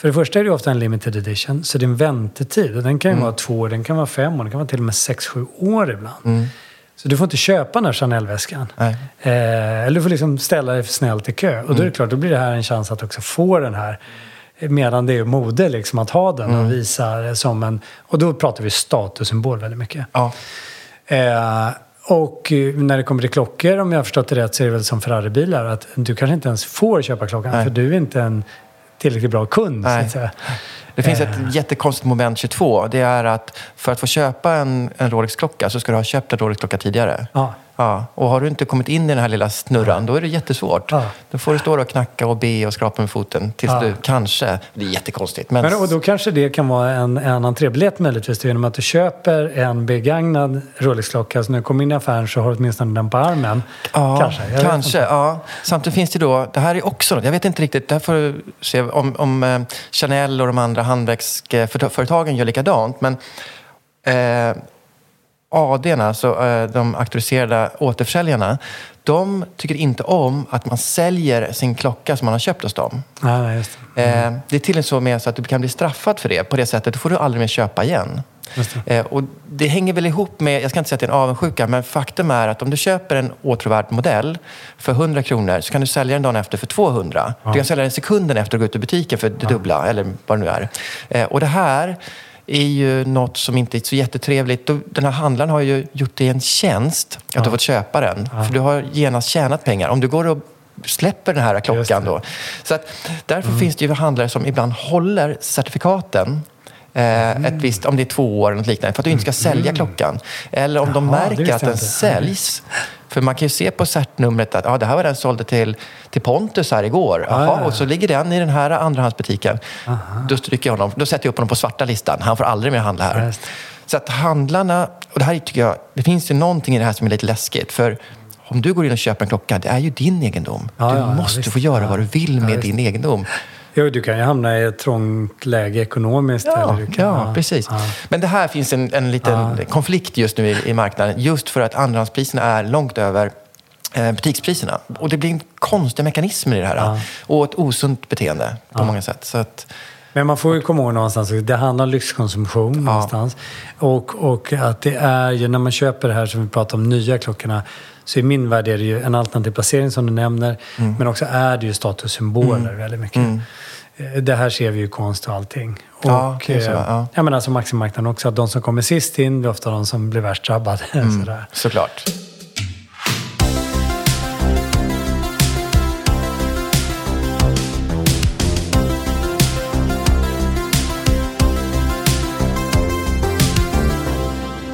för det första är det ofta en limited edition, så det är en väntetid. Och den kan ju vara två år, den kan vara fem år, den kan vara till och med sex, sju år ibland. Så du får inte köpa den här Chanel-väskan. Eh, eller du får liksom ställa dig snällt i kö. Och då är det klart, då blir det här en chans att också få den här Medan det är mode liksom att ha den och visa det som en... Och då pratar vi statussymbol väldigt mycket. Ja. Eh, Och när det kommer till klockor, om jag har förstått det rätt, så är det väl som Ferrari-bilar att du kanske inte ens får köpa klockan Nej. för du är inte en tillräckligt bra kund. Så att säga. Det finns Eh. ett jättekonstigt moment 22. Det är att för att få köpa en, en Rolex-klocka så ska du ha köpt en Rolex-klocka tidigare. Ja. Ja, och har du inte kommit in i den här lilla snurran, då är det jättesvårt. Ja. Då får du stå där och knacka och be och skrapa med foten tills Ja. du kanske... Det är jättekonstigt. Men, Men, och då kanske det kan vara en, en entrébiljett möjligtvis genom att du köper en begagnad Rolex-klocka. Så när du kommer in i affären så har du åtminstone den på armen. Ja, kanske. Jag kanske. Ja. Samtidigt finns det då, det här är också något, jag vet inte riktigt, det här får du se om, om eh, Chanel och de andra handväskföretagen gör likadant. Men eh, ADn, alltså eh, de auktoriserade återförsäljarna, de tycker inte om att man säljer sin klocka som man har köpt hos dem. Nej, just det. Eh, det är till och med så med så att du kan bli straffad för det. På det sättet, då får du aldrig mer köpa igen. Det. Eh, och det hänger väl ihop med, jag ska inte säga att det är en avundsjuka, men faktum är att om du köper en åtråvärd modell för 100 kronor så kan du sälja den dagen efter för 200. Du kan sälja den sekunden efter att gå ut ur butiken för det dubbla, eller vad det nu är. Och det här är ju något som inte är så jättetrevligt. Den här handlaren har ju gjort dig en tjänst att du har fått köpa den. För du har genast tjänat pengar. Om du går och släpper den här klockan då. Så att därför finns det ju handlare som ibland håller certifikaten Eh, ett visst, om det är två år eller något liknande, för att du inte ska sälja klockan. Eller om de Jaha, det märker att den inte. säljs. För man kan ju se på certnumret att ah, det här var den som sålde till, till Pontus här igår. Ah, Jaha, ja, ja. och så ligger den i den här andrahandsbutiken. Då, stryker jag honom, då sätter jag upp honom på svarta listan. Han får aldrig mer handla här. Just. Så att handlarna, och det här tycker jag, det finns ju någonting i det här som är lite läskigt. För om du går in och köper en klocka, det är ju din egendom. Ja, du ja, ja, måste visst. få göra Ja. vad du vill Ja, med din egendom. Jo, du kan ju hamna i ett trångt läge ekonomiskt. Ja, eller kan, ja, precis. Ja. Men det här finns en, en liten konflikt just nu i, i marknaden. Just för att andrahandspriserna är långt över eh, butikspriserna. Och det blir en konstiga mekanismer i det här. Och ett osunt beteende på många sätt. Så att, Men man får ju komma ihåg någonstans att det handlar om lyxkonsumtion någonstans. Och, och att det är ju när man köper det här som vi pratar om, nya klockorna. Så i min värld är det ju en alternativ placering som du nämner. Mm. Men också är det ju statussymboler väldigt mycket. Eh, Det här ser vi ju i konst och allting. Och, Ja, det är så, eh, ja. Jag menar som aktiemarknaden också, att de som kommer sist in blir ofta de som blir värst drabbade. Mm. Sådär. såklart.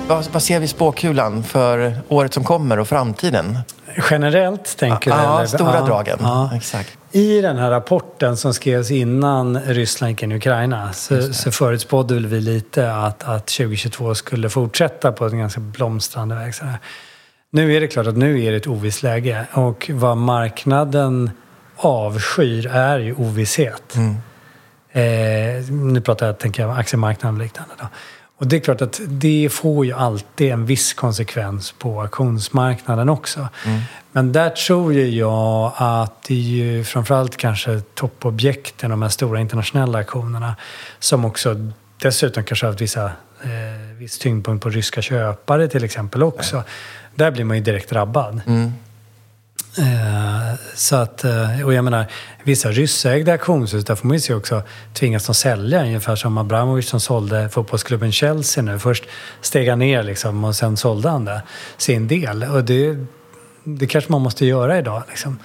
Vad, vad ser vi i spåkulan för året som kommer och framtiden? Generellt tänker du? Ja, eller? stora Ja, dragen. ja. Exakt. I den här rapporten som skrevs innan Ryssland gick in i Ukraina så, så förutspådde vi lite att, att 2022 skulle fortsätta på en ganska blomstrande väg. Så här. Nu är det klart att nu är det ett ovisst läge och vad marknaden avskyr är ju ovisshet. Eh, nu pratar jag, tänker jag, aktiemarknaden och liknande. Då. Och det är klart att det får ju alltid en viss konsekvens på auktionsmarknaden också. Men där tror ju jag att det är ju framförallt kanske toppobjekten, de här stora internationella auktionerna, som också dessutom kanske har haft vissa, eh, viss tyngdpunkt på ryska köpare till exempel också. Där blir man ju direkt drabbad. Eh, Eh, så att, eh, och jag menar, vissa ryssägda auktionshus, där får man ju se också, tvingas de sälja ungefär som Abramovic som sålde fotbollsklubben Chelsea nu. Först steg han ner liksom och sen sålde han det, sin del. Och det, det kanske man måste göra idag. Liksom.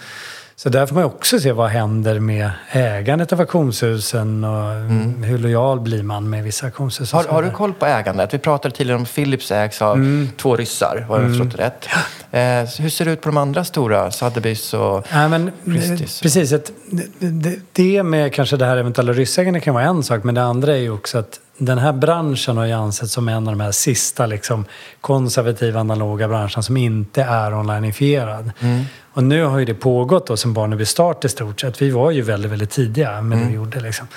Så där får man också se vad händer med ägandet av auktionshusen och hur lojal blir man med vissa auktionshus. Har, har du koll på ägandet? Vi pratade tidigare om Philips ägs av Mm. två ryssar, har jag förstått det rätt. Eh, hur ser det ut på de andra stora? Sotheby's och Nej, men, Christie's? precis. Det- det, det med kanske det här eventuella ryssägandet kan vara en sak, men det andra är ju också att den här branschen har ju ansetts som en av de här sista liksom, konservativa analoga branscherna som inte är onlineifierad. Och nu har ju det pågått då som Barnaby Start i stort sett. Vi var ju väldigt, väldigt tidiga med det vi gjorde. Liksom.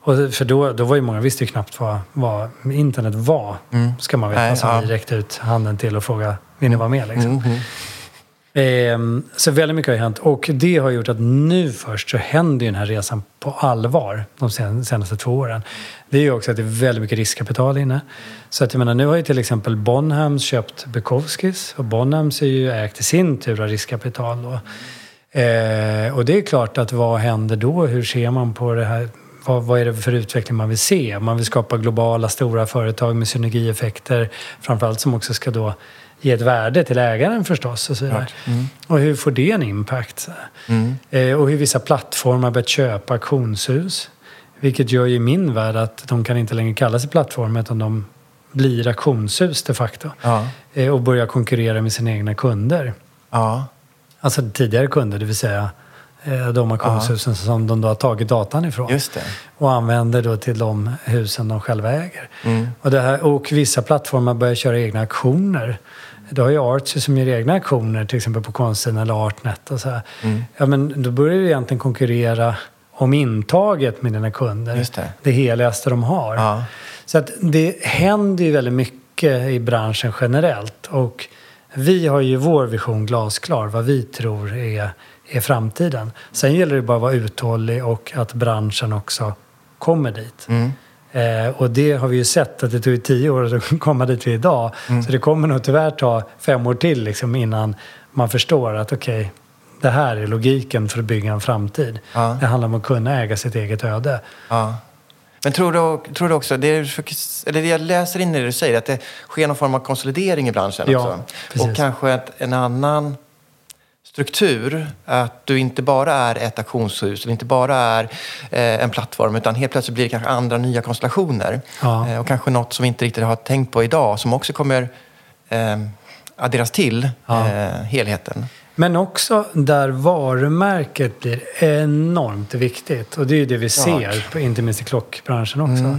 Och för då, då var ju många visste ju knappt vad, vad internet var, ska man veta, Nej, som ja. vi räckte ut handen till och frågade, vill ni vara med? Liksom. Ehm, så väldigt mycket har ju hänt och det har gjort att nu först så händer ju den här resan på allvar de senaste två åren. Det är ju också att det är väldigt mycket riskkapital inne. Så att jag menar, nu har ju till exempel Bonhams köpt Bukowskis och Bonhams är ju ägt i sin tur av riskkapital. Då. Eh, och det är klart att vad händer då? Hur ser man på det här? Vad, vad är det för utveckling man vill se? Man vill skapa globala stora företag med synergieffekter. Framförallt som också ska då ge ett värde till ägaren förstås. Och, så. Mm. och hur får det en impact? Här. Eh, och hur vissa plattformar börjat köpa auktionshus. Vilket gör ju i min värld att de kan inte längre kalla sig plattformar utan de blir auktionshus de facto. Ja. Eh, och börjar konkurrera med sina egna kunder. Ja. Alltså tidigare kunder, det vill säga de auktionshusen som de då har tagit datan ifrån. Just det. Och använder då till de husen de själva äger. Mm. Och, det här, och vissa plattformar börjar köra egna auktioner. Du har ju Artsy som gör egna auktioner, till exempel på Konstsidan eller Artnet. Och så här. Mm. Ja, men då börjar du egentligen konkurrera om intaget med dina kunder. Just det. det heligaste de har. Ja. Så att det händer ju väldigt mycket i branschen generellt. Och vi har ju vår vision glasklar, vad vi tror är, är framtiden. Sen gäller det bara att vara uthållig och att branschen också kommer dit. Mm. Eh, och det har vi ju sett att det tog tio år att komma dit vi är idag. Mm. Så det kommer nog tyvärr ta fem år till liksom, innan man förstår att okej, det här är logiken för att bygga en framtid. Ja. Det handlar om att kunna äga sitt eget öde. Ja. Men tror du, tror du också, det, försöker- eller det jag läser in i det du säger, att det sker någon form av konsolidering i branschen Ja, också? precis. Och kanske en annan struktur, att du inte bara är ett auktionshus, eller inte bara är eh, en plattform, utan helt plötsligt blir det kanske andra nya konstellationer. Ja. Eh, och kanske något som vi inte riktigt har tänkt på idag, som också kommer eh, adderas till Ja. eh, helheten. Men också där varumärket blir enormt viktigt. Och det är ju det vi ser, på, inte minst i klockbranschen också.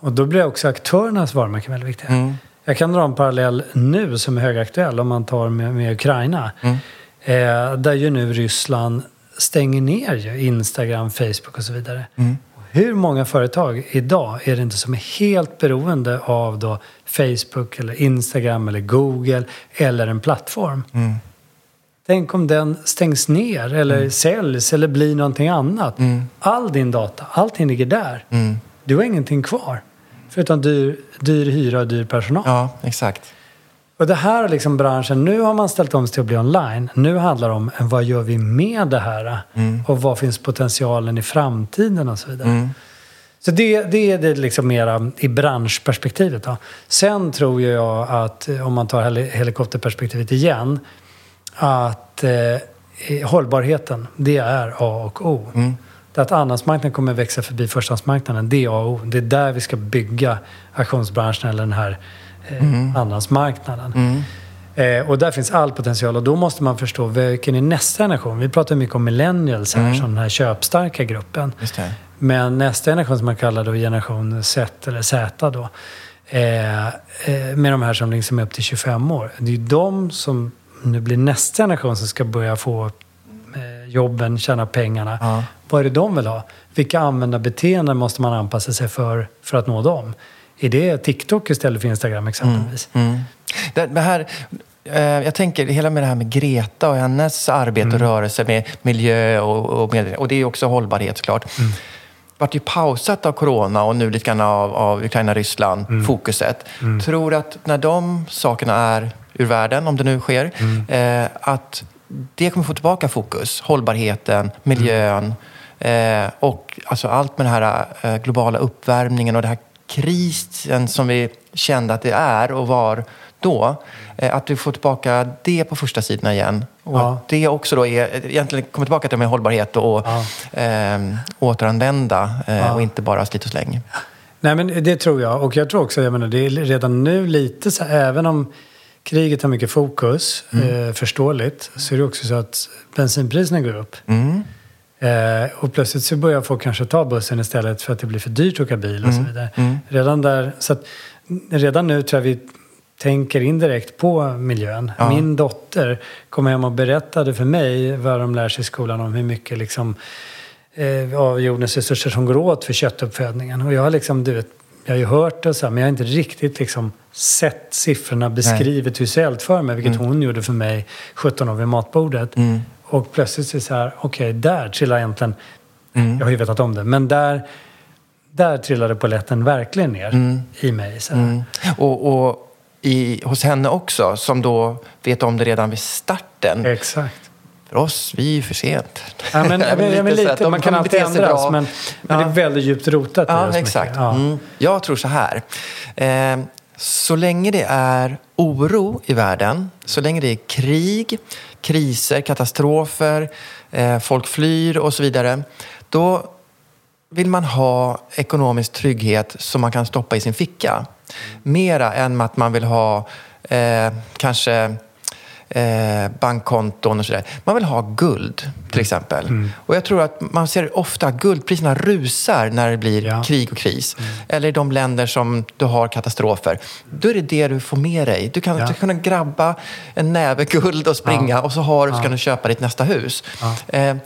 Och då blir också aktörernas varumärken väldigt viktiga. Jag kan dra en parallell nu som är högaktuell om man tar med, med Ukraina. Eh, där ju nu Ryssland stänger ner Instagram, Facebook och så vidare. Hur många företag idag är det inte som är helt beroende av då Facebook eller Instagram eller Google eller en plattform? Tänk om den stängs ner eller säljs eller blir någonting annat. All din data, allting ligger där. Du har ingenting kvar. Förutom dyr, dyr hyra och dyr personal. Ja, exakt. Och det här är liksom branschen, nu har man ställt om sig till att bli online. Nu handlar det om vad gör vi med det här? Och vad finns potentialen i framtiden och så vidare. Så det, det är det liksom mera i branschperspektivet. Då. Sen tror jag att, om man tar heli- helikopterperspektivet igen, att eh, hållbarheten, det är A och O. Det att andrahandsmarknaden kommer växa förbi förstahandsmarknaden, det är A och O. Det är där vi ska bygga auktionsbranschen eller den här eh, andrahandsmarknaden. Eh, och där finns all potential och då måste man förstå vilken är nästa generation. Vi pratar mycket om millennials här som den här köpstarka gruppen. Men nästa generation som man kallar då generation Z eller Z då. Eh, eh, med de här som liksom är upp till 25 år. Det är ju de som nu blir nästa generation som ska börja få jobben, tjäna pengarna. Ja. Vad är det de vill ha? Vilka användarbeteenden måste man anpassa sig för för att nå dem? Är det TikTok istället för Instagram exempelvis? Mm. Det, det här, eh, jag tänker hela med det här med Greta och hennes arbete och rörelse med miljö och, och, med, och det är också hållbarhet såklart. Mm. vart ju pausat av corona och nu lite grann av, av Ukraina-Ryssland, fokuset. Tror du att när de sakerna är ur världen, om det nu sker, eh, att det kommer få tillbaka fokus? Hållbarheten, miljön eh, och alltså allt med den här eh, globala uppvärmningen och den här krisen som vi kände att det är och var då. Eh, att vi får tillbaka det på första sidorna igen. Och Ja. det också då är, egentligen kommer tillbaka till med hållbarhet och Ja. eh, återanvända eh, Ja. och inte bara slit och släng. Nej, men det tror jag. Och jag tror också, jag menar, det är redan nu lite så även om kriget har mycket fokus, Mm. eh, förståeligt, så är det också så att bensinpriserna går upp. Mm. Eh, och plötsligt så börjar folk kanske ta bussen istället för att det blir för dyrt att åka bil och så Mm. vidare. Redan där, så att, redan nu tror jag vi tänker indirekt på miljön. Ja. Min dotter kom hem och berättade för mig vad de lär sig i skolan om hur mycket liksom, eh, av jordens resurser som går åt för köttuppfödningen. Och jag har liksom, du vet, jag har ju hört det så här, men jag har inte riktigt liksom sett siffrorna beskrivet visuellt för mig, vilket hon gjorde för mig 17 år vid matbordet. Och plötsligt så är det så här, okej, där trillar egentligen, jag har ju vetat om det, men där, där trillade polletten verkligen ner i mig. Så. Mm. Och, och i, hos henne också, som då vet om det redan vid starten. Exakt. För oss, vi är ju för sent. Ja, men, men, men så lite, de man kan alltid ändras, bra. men, men Ja. det är väldigt djupt rotat Ja, exakt. Ja. Mm. Jag tror så här. Eh, så länge det är oro i världen, så länge det är krig, kriser, katastrofer, eh, folk flyr och så vidare, då vill man ha ekonomisk trygghet som man kan stoppa i sin ficka. Mera än att man vill ha eh, kanske eh, bankkonton och sådär. Man vill ha guld, till exempel. Mm. Och jag tror att man ser ofta att guldpriserna rusar när det blir Ja. krig och kris. Eller i de länder som du har katastrofer. Då är det det du får med dig. Du kan, Ja. du kan grabba en näve guld och springa och så, har, så kan du köpa ditt nästa hus. Eh,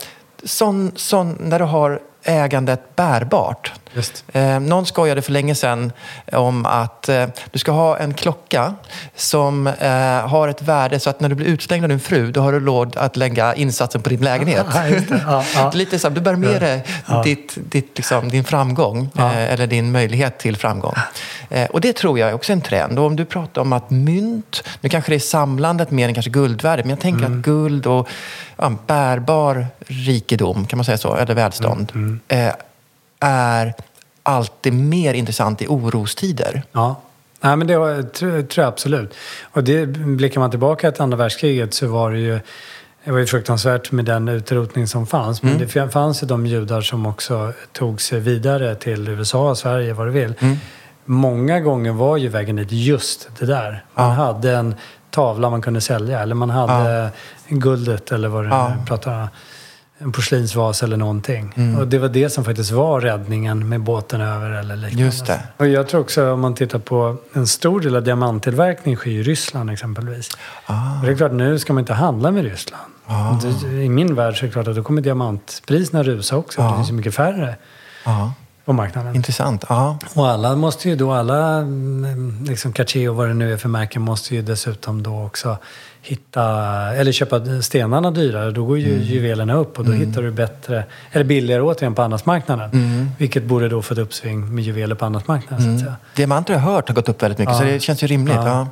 sån, sån, när du har ägandet bärbart. Just. Eh, någon skojade för länge sedan om att eh, du ska ha en klocka som eh, har ett värde så att när du blir utslängd av din fru, då har du råd att lägga insatsen på din lägenhet. Just det. Det är Lite så du bär med dig ditt, ditt, liksom, din framgång eh, eller din möjlighet till framgång. Eh, och det tror jag är också en trend. Och om du pratar om att mynt, nu kanske det är samlandet mer än kanske guldvärde, men jag tänker Mm. att guld och ja, bärbar rikedom, kan man säga så, eller välstånd, Mm, eh, är alltid mer intressant i orostider. Ja. Nej, men det var, tror, jag absolut. Och det, blickar man tillbaka till andra världskriget så var det ju det var ju fruktansvärt med den utrotning som fanns. Men det fanns ju de judar som också tog sig vidare till USA, Sverige, vad du vill. Många gånger var ju vägen dit just det där. Man hade en tavla man kunde sälja eller man hade guldet eller vad du Ja. pratar om. En porslinsvas eller någonting. Och det var det som faktiskt var räddningen med båten över eller liknande. Just det. Och jag tror också om man tittar på en stor del av diamanttillverkningen sker i Ryssland exempelvis. Och det är klart, nu ska man inte handla med Ryssland. Det- I min värld så är det klart att då kommer diamantpriserna rusa också. Det finns ju mycket färre Ja, på marknaden. intressant. Ja. Och alla måste ju då, alla mm, liksom Cartier och vad det nu är för märken måste ju dessutom då också hitta, eller köpa stenarna dyrare. Då går ju Mm. juvelerna upp och då hittar du bättre, eller billigare återigen på andrahandsmarknaden. Mm. Vilket borde då få ett uppsving med juveler på andrahandsmarknaden så att säga. Diamanter har jag hört har gått upp väldigt mycket, Ja. så det känns ju rimligt. Ja. Ja.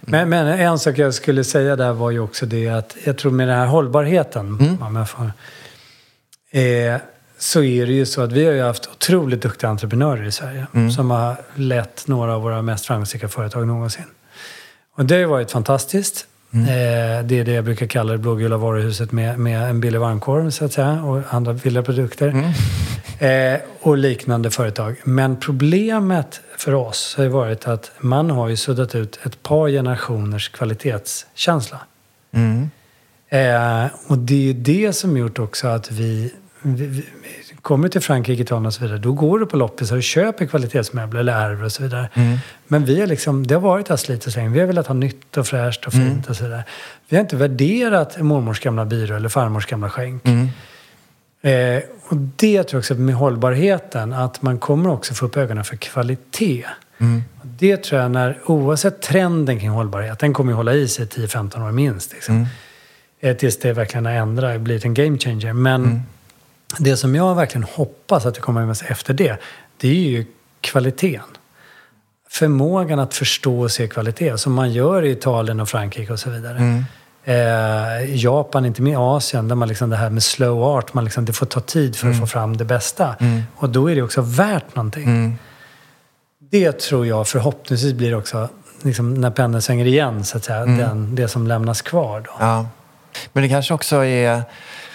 Men, men en sak jag skulle säga där var ju också det att jag tror med den här hållbarheten, om jag får, eh, så är det ju så att vi har ju haft otroligt duktiga entreprenörer i Sverige som har lett några av våra mest framgångsrika företag någonsin. Och det har ju varit fantastiskt. Eh, det är det jag brukar kalla det blågula varuhuset med, med en billig varmkorv så att säga och andra billiga produkter. Eh, och liknande företag. Men problemet för oss har ju varit att man har ju suddat ut ett par generationers kvalitetskänsla. Mm. Eh, och det är ju det som gjort också att vi, vi, vi kommer till Frankrike, Italien och så vidare. Då går du på loppisar och köper kvalitetsmöbler eller ärver och så vidare. Men vi har liksom, det har varit här slit och släng. Vi har velat ha nytt och fräscht och fint och så vidare. Vi har inte värderat mormors gamla byrå eller farmors gamla skänk. Eh, och det tror jag också med hållbarheten, att man kommer också få upp ögonen för kvalitet. Och Det tror jag när, oavsett trenden kring hållbarhet, den kommer ju hålla i sig 10-15 år minst. Liksom. Eh, tills det verkligen har ändrat, blivit en game changer. Men det som jag verkligen hoppas att det kommer med sig efter det, det är ju kvaliteten. Förmågan att förstå och se kvalitet, som man gör i Italien och Frankrike och så vidare. Eh, Japan, inte minst Asien, där man liksom det här med slow art, man liksom, det får ta tid för att få fram det bästa. Och då är det också värt någonting. Det tror jag förhoppningsvis blir också, liksom, när pendeln svänger igen, så att säga, den, det som lämnas kvar. Då. Ja. Men det kanske också är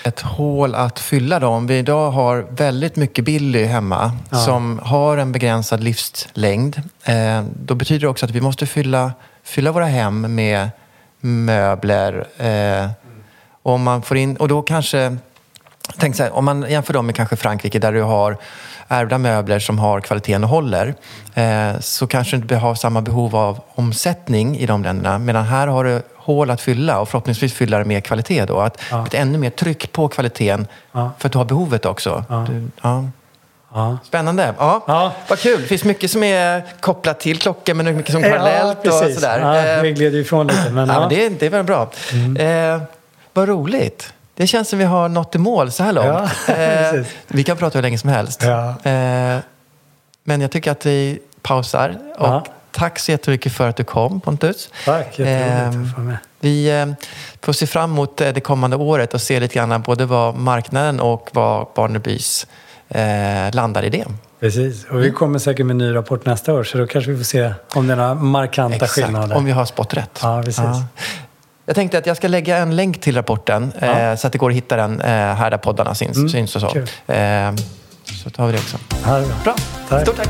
ett hål att fylla då. Om vi idag har väldigt mycket Billy hemma som har en begränsad livslängd. Eh, då betyder det också att vi måste fylla, fylla våra hem med möbler. Eh, och, man får in, och då kanske... Tänk så här, om man jämför dem med kanske Frankrike där du har ärvda möbler som har kvaliteten och håller eh, så kanske du inte har samma behov av omsättning i de länderna. Medan här har du hål att fylla och förhoppningsvis fylla det med kvalitet. Då. Att Ja. Ett ännu mer tryck på kvaliteten Ja. för att du har behovet också. Ja. Du, ja. Spännande. Ja, Ja. Vad kul. Det finns mycket som är kopplat till klockor men mycket som parallellt och sådär. Ja, Eh, vi gled ifrån lite. Men, Ja, men det, det är väl bra. Eh, vad roligt. Det känns som vi har nått i mål så här långt. Eh, vi kan prata hur länge som helst. Eh, men jag tycker att vi pausar. Och. Tack så jättemycket för att du kom Pontus. Tack, jätteroligt Ehm, att få med. Vi eh, får se fram emot eh, det kommande året och se lite grann både vad marknaden och vad Barnebys eh, landar i det. Precis, och vi kommer säkert med en ny rapport nästa år så då kanske vi får se om det är några markanta Exakt, skillnader. om vi har spått rätt. Ja, precis. Jag tänkte att jag ska lägga en länk till rapporten eh, så att det går att hitta den här där poddarna syns, syns och så. kul. Eh, så tar vi det också. Ja, Bra, Tack. stort tack.